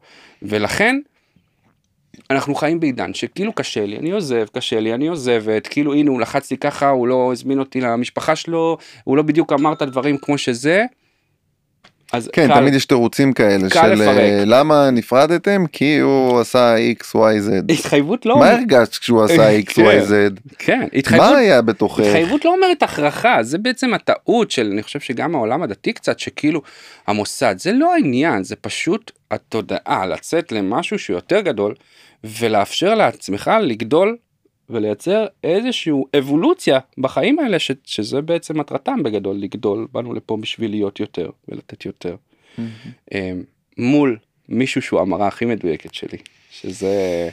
ולכן, אנחנו חיים בעידן שכאילו קשה לי, אני עוזב, קשה לי, אני עוזבת, כאילו הנה הוא לחץ לי ככה, הוא לא הזמין אותי למשפחה שלו, הוא לא בדיוק אמר את הדברים כמו שזה. אז כן, קל, תמיד יש תירוצים כאלה של לפרק. אה, למה נפרדתם? כי הוא עשה XYZ. התחייבות לא... מה הרגשת כשהוא עשה XYZ? כן, התחייבות... מה היה בתוכך? התחייבות לא אומרת הכרחה, זה בעצם הטעות של, אני חושב שגם העולם הדתי קצת, שכאילו המוסד, זה לא העניין, זה פשוט התודעה, לצאת למשהו שהוא יותר גדול, ולאפשר לעצמך לגדול ולייצר איזושהי אבולוציה בחיים האלה ש, שזה בעצם מטרתם בגדול לגדול באנו לפה בשביל להיות יותר ולתת יותר mm-hmm. מול מישהו שהוא המראה הכי מדויקת שלי שזה.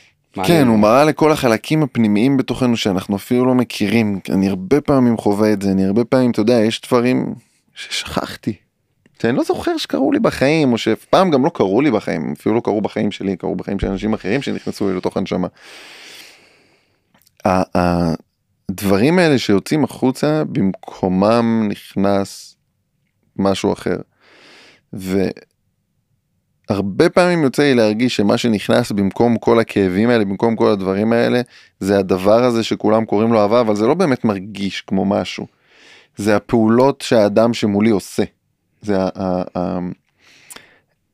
כן הוא מראה לכל החלקים הפנימיים בתוכנו שאנחנו אפילו לא מכירים אני הרבה פעמים חווה את זה אני הרבה פעמים אתה יודע יש דברים ששכחתי. שאני לא זוכר שקרו לי בחיים או שאף פעם גם לא קרו לי בחיים אפילו לא קרו בחיים שלי קרו בחיים של אנשים אחרים שנכנסו לי לתוך הנשמה. הדברים האלה שיוצאים החוצה במקומם נכנס משהו אחר. והרבה פעמים יוצא לי להרגיש שמה שנכנס במקום כל הכאבים האלה במקום כל הדברים האלה זה הדבר הזה שכולם קוראים לו אהבה אבל זה לא באמת מרגיש כמו משהו. זה הפעולות שהאדם שמולי עושה. זה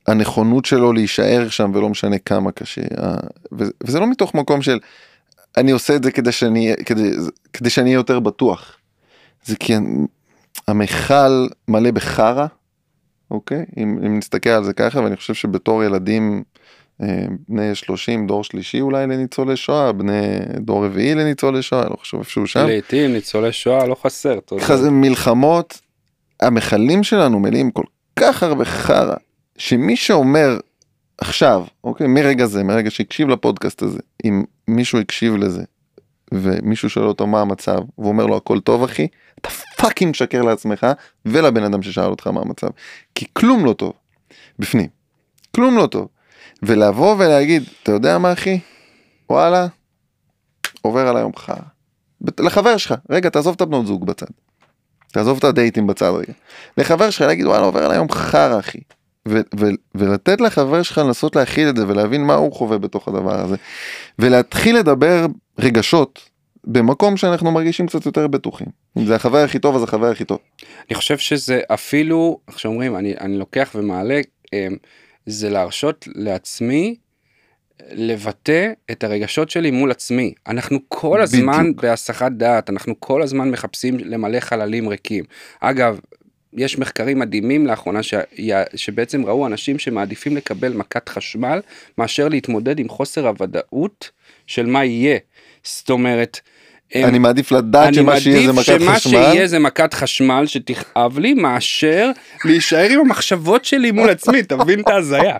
הנכונות שלו להישאר שם ולא משנה כמה קשה וזה לא מתוך מקום של אני עושה את זה כדי שאני כדי כדי שאני אהיה יותר בטוח. זה כי המכל מלא בחרא אוקיי אם, אם נסתכל על זה ככה ואני חושב שבתור ילדים אה, בני 30 דור שלישי אולי לניצולי שואה בני דור רביעי לניצולי שואה לא חשוב איפשהו שם. לעתים ניצולי שואה לא חסר. חזה, מלחמות המכלים שלנו מלאים כל כך הרבה חרא שמי שאומר עכשיו, אוקיי, מרגע זה, מרגע שהקשיב לפודקאסט הזה, אם מישהו הקשיב לזה, ומישהו שואל אותו מה המצב, והוא אומר לו הכל טוב אחי, אתה fucking משקר לעצמך ולבן אדם ששאל אותך מה המצב. כי כלום לא טוב, בפנים. כלום לא טוב. ולבוא ולהגיד, אתה יודע מה אחי? וואלה, עובר על היום חרא. לחבר שלך, רגע תעזוב את הבנות זוג בצד. תעזוב את הדייטים בצד רגע. לחבר שלך להגיד וואלה עובר על היום חרא אחי. ו- ו- ולתת לחבר שלך לנסות להכיל את זה ולהבין מה הוא חווה בתוך הדבר הזה ולהתחיל לדבר רגשות במקום שאנחנו מרגישים קצת יותר בטוחים. אם זה החבר הכי טוב אז החבר הכי טוב. אני חושב שזה אפילו איך שאומרים אני אני לוקח ומעלה אמ, זה להרשות לעצמי לבטא את הרגשות שלי מול עצמי אנחנו כל הזמן בדיוק. בהסחת דעת אנחנו כל הזמן מחפשים למלא חללים ריקים אגב יש מחקרים מדהימים לאחרונה ש... שבעצם ראו אנשים שמעדיפים לקבל מכת חשמל מאשר להתמודד עם חוסר הוודאות של מה יהיה. זאת אומרת, אני מעדיף לדעת שמה שיהיה זה מכת חשמל. אני מעדיף שמה שיהיה זה מכת חשמל שתכאב לי מאשר להישאר עם המחשבות שלי מול עצמי תבין את ההזיה.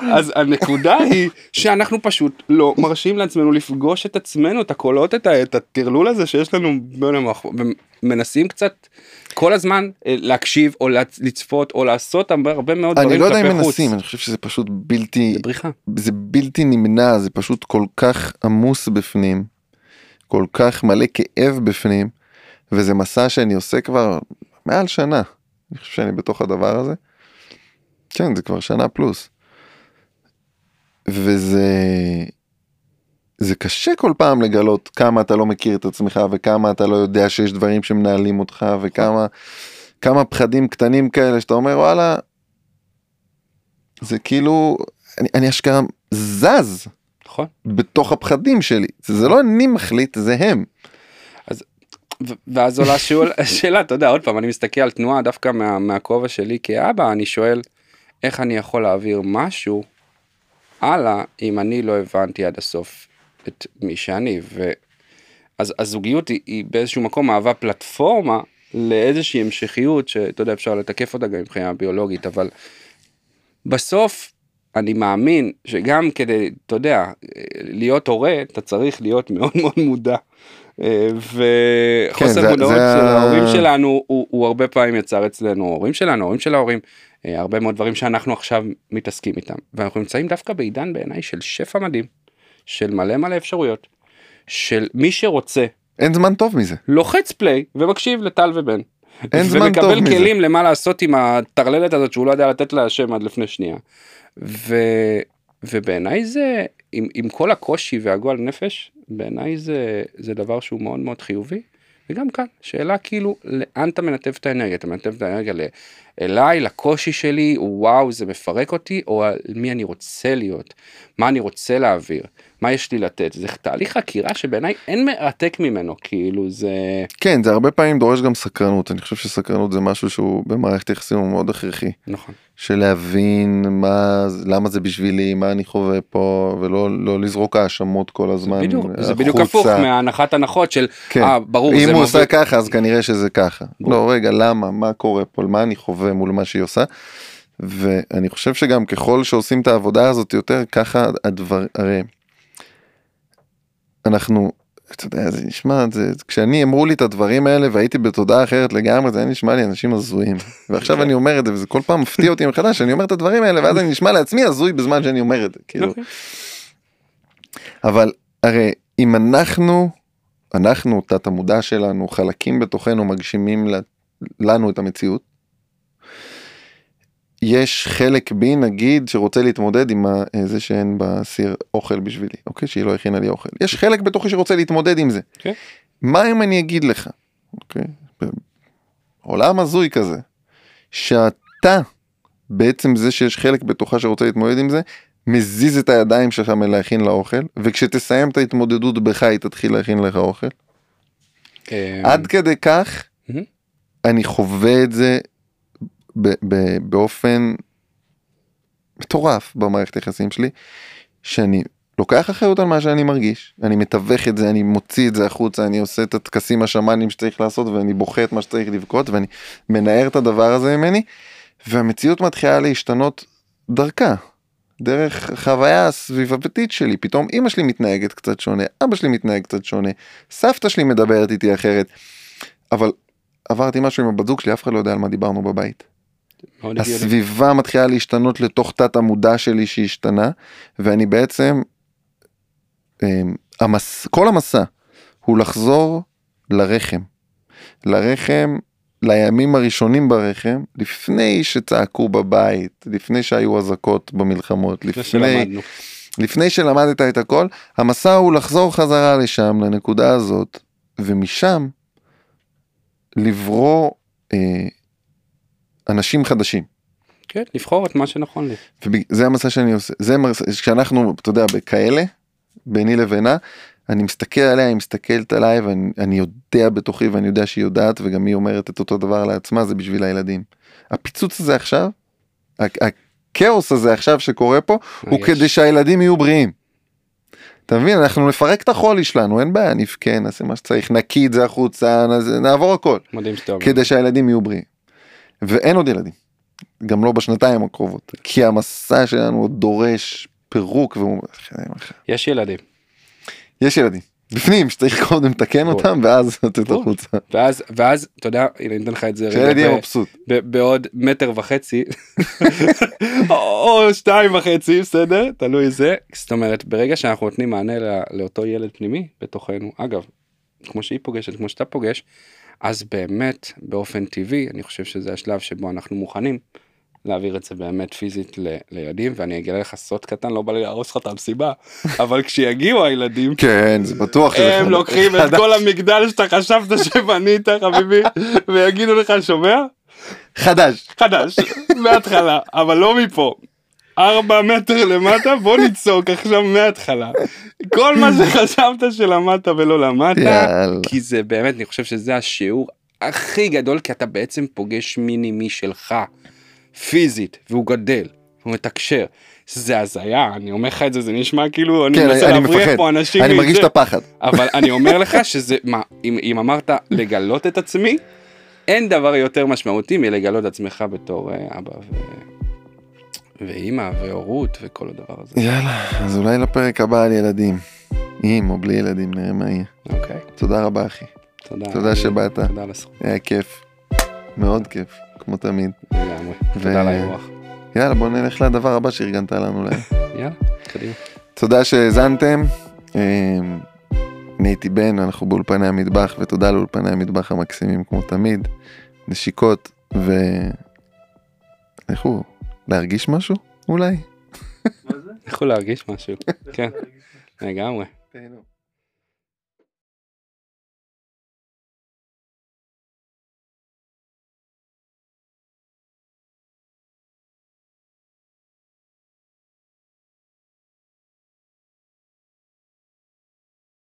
אז הנקודה היא שאנחנו פשוט לא מרשים לעצמנו לפגוש את עצמנו את הקולות את הטרלול הזה שיש לנו ומנסים קצת כל הזמן אה, להקשיב או לצפות או לעשות הרבה מאוד דברים כלפי חוץ. אני לא יודע אם מנסים אני חושב שזה פשוט בלתי זה בלתי נמנע זה פשוט כל כך עמוס בפנים. כל כך מלא כאב בפנים, וזה מסע שאני עושה כבר מעל שנה. אני חושב שאני בתוך הדבר הזה. כן, זה כבר שנה פלוס. וזה... זה קשה כל פעם לגלות כמה אתה לא מכיר את עצמך וכמה אתה לא יודע שיש דברים שמנהלים אותך וכמה כמה פחדים קטנים כאלה שאתה אומר וואלה זה כאילו אני, אני אשכרה זז נכון. בתוך הפחדים שלי. זה לא אני מחליט, זה הם. אז, ואז עולה שאלה, אתה יודע, עוד פעם, אני מסתכל על תנועה דווקא מה, מהכובע שלי כאבא, אני שואל, איך אני יכול להעביר משהו הלאה אם אני לא הבנתי עד הסוף את מי שאני. ואז הזוגיות היא, היא באיזשהו מקום מהווה פלטפורמה לאיזושהי המשכיות שאתה יודע אפשר לתקף אותה גם מבחינה ביולוגית אבל בסוף אני מאמין שגם כדי, אתה יודע, להיות הורה, אתה צריך להיות מאוד מאוד מודע. אה, וחוסר כן, מודעות של ההורים שלנו הוא, הוא הרבה פעמים יצר אצלנו, ההורים שלנו, ההורים של ההורים, אה, הרבה מאוד דברים שאנחנו עכשיו מתעסקים איתם ואנחנו נמצאים דווקא בעידן בעיניי של שפע מדהים של מלא מלא אפשרויות של מי שרוצה אין זמן טוב מזה. לוחץ פליי ומקשיב לטל ובן. אין זמן טוב ומקבל מזה. כלים למה לעשות עם הטרללת הזאת שהוא לא יודע לתת לה שם עד לפני שנייה. ו... ובעיניי זה עם, עם כל הקושי והגועל נפש בעיניי זה זה דבר שהוא מאוד מאוד חיובי. וגם כאן שאלה כאילו לאן אתה מנתב את האנרגיה אתה מנתב את האנרגיה ל- אליי לקושי שלי וואו זה מפרק אותי או על מי אני רוצה להיות מה אני רוצה להעביר מה יש לי לתת זה תהליך חקירה שבעיניי אין מרתק ממנו כאילו זה כן, זה הרבה פעמים דורש גם סקרנות. אני חושב שסקרנות זה משהו שהוא במערכת יחסים הוא מאוד הכרחי. נכון של להבין מה, למה זה בשבילי, מה אני חווה פה, ולא לא לזרוק האשמות כל הזמן בדיוק זה. בדיוק הפוך מהנחת הנחות של כן. אה ברור אם זה הוא מוביל- עושה ככה אז כנראה שזה ככה. ברור. לא רגע למה מה קורה פה מה אני חווה מול מה שהיא עושה. ואני חושב שגם ככל שעושים את העבודה הזאת יותר ככה הדבר הרי. אנחנו אתה יודע זה נשמע זה כשאני אמרו לי את הדברים האלה והייתי בתודעה אחרת לגמרי זה היה נשמע לי אנשים הזויים ועכשיו אני אומר את זה וזה כל פעם מפתיע אותי מחדש אני אומר את הדברים האלה ואז אני נשמע לעצמי הזוי בזמן שאני אומר את זה כאילו אוקיי. אבל הרי אם אנחנו, אנחנו, תת המודע שלנו, חלקים בתוכנו מגשימים לנו את המציאות, יש חלק בי נגיד שרוצה להתמודד עם ה- זה שאין בסיר אוכל בשבילי, אוקיי? שהיא לא הכינה לי אוכל. יש חלק בתוכי שרוצה להתמודד עם זה. כן. מה אם אני אגיד לך, אוקיי? עולם הזוי כזה, שאתה בעצם זה שיש חלק בתוכה שרוצה להתמודד עם זה, מזיז את הידיים שלך מלהכין לה אוכל, וכשתסיים את ההתמודדות בך היא תתחיל להכין לך אוכל. אה, עד כדי כך. אני חווה את זה באופן מטורף במערכת היחסים שלי, שאני לוקח אחריות על מה שאני מרגיש, אני מתווך את זה, אני מוציא את זה החוצה, אני עושה את הטקסים השמאנים שצריך לעשות ואני בוכה את מה שצריך לבכות ואני מנער את הדבר הזה ממני, והמציאות מתחילה להשתנות דרכה. דרך חוויה הסביבתית שלי פתאום אמא שלי מתנהגת קצת שונה אבא שלי מתנהג קצת שונה סבתא שלי מדברת איתי אחרת אבל עברתי משהו עם הבת זוג שלי אף אחד לא יודע על מה דיברנו בבית. הסביבה מתחילה להשתנות לתוך תת המודע שלי שהשתנה ואני בעצם אמ, המס... כל המסע הוא לחזור לרחם. לרחם לימים הראשונים ברחם לפני שצעקו בבית לפני שהיו אזעקות במלחמות לפני לפני שלמדנו. לפני שלמדת את הכל המסע הוא לחזור חזרה לשם לנקודה הזאת ומשם לברוא אה, אנשים חדשים. כן, לבחור את מה שנכון לי. וזה המסע שאני עושה זה מס- כשאנחנו אתה יודע בכאלה ביני לבינה אני מסתכל עליה היא מסתכלת עליי ואני אני יודע בתוכי ואני יודע שהיא יודעת וגם היא אומרת את אותו דבר לעצמה זה בשביל הילדים. הפיצוץ הזה עכשיו הכאוס הזה עכשיו שקורה פה הוא יש. כדי שהילדים יהיו בריאים. אתה מבין אנחנו נפרק את החולי שלנו אין בעיה נבכה נעשה מה שצריך נקיא את זה החוצה נעבור הכל מדהים שאתה אומר. כדי שהילדים יהיו בריאים. ואין עוד ילדים. גם לא בשנתיים הקרובות כי המסע שלנו עוד דורש פירוק והוא יש ילדים. יש ילדים בפנים שצריך קודם לתקן. אותם ואז ברור. החוצה. ואז ואז אתה יודע הנה אני אתן לך את זה יהיה ב- מבסוט. בעוד מטר וחצי או שתיים וחצי בסדר תלוי זה זאת אומרת ברגע שאנחנו נותנים מענה לא- לאותו ילד פנימי בתוכנו אגב כמו שהיא פוגשת כמו שאתה פוגש אז באמת באופן טבעי אני חושב שזה השלב שבו אנחנו מוכנים להעביר את זה באמת פיזית ל- לילדים ואני אגלה לך סוד קטן לא בא לי להרוס לך את המסיבה אבל כשיגיעו הילדים כן זה בטוח הם. לוקחים את כל המגדל שאתה חשבת שבנית חביבי ויגידו לך שומע חדש. חדש מההתחלה אבל לא מפה. ארבע מטר למטה בוא נצעוק עכשיו מההתחלה. כל מה שחשבת שלמדת ולא למדת יאללה. כי זה באמת אני חושב שזה השיעור הכי גדול כי אתה בעצם פוגש מיני-מי שלך פיזית והוא גדל הוא מתקשר. זה הזיה אני אומר לך את זה זה נשמע כאילו אני כן, מנסה להבריח. פה אנשים. אני מרגיש מזה. את הפחד. אבל אני אומר לך שזה מה אם, אם אמרת לגלות את עצמי אין דבר יותר משמעותי מלגלות את עצמך בתור אה, אבא ו... ואימא והורות וכל הדבר הזה. יאללה אז אולי לפרק הבא על ילדים. עם או בלי ילדים נראה מה יהיה. אוקיי תודה רבה אחי. תודה תודה שבאת. תודה על הזכות. היה כיף. מאוד כיף. כמו תמיד. לגמרי. תודה על האירוח. יאללה, בוא נלך לדבר הבא שארגנת לנו להם. יאללה, קדימה. תודה שהאזנתם. אמ, אני הייתי בן, אנחנו באולפני המטבח, ותודה לאולפני המטבח המקסימים כמו תמיד. נשיקות, ו... לכו, להרגיש משהו? אולי? מה זה? לכו להרגיש משהו. כן? לגמרי. תהנו.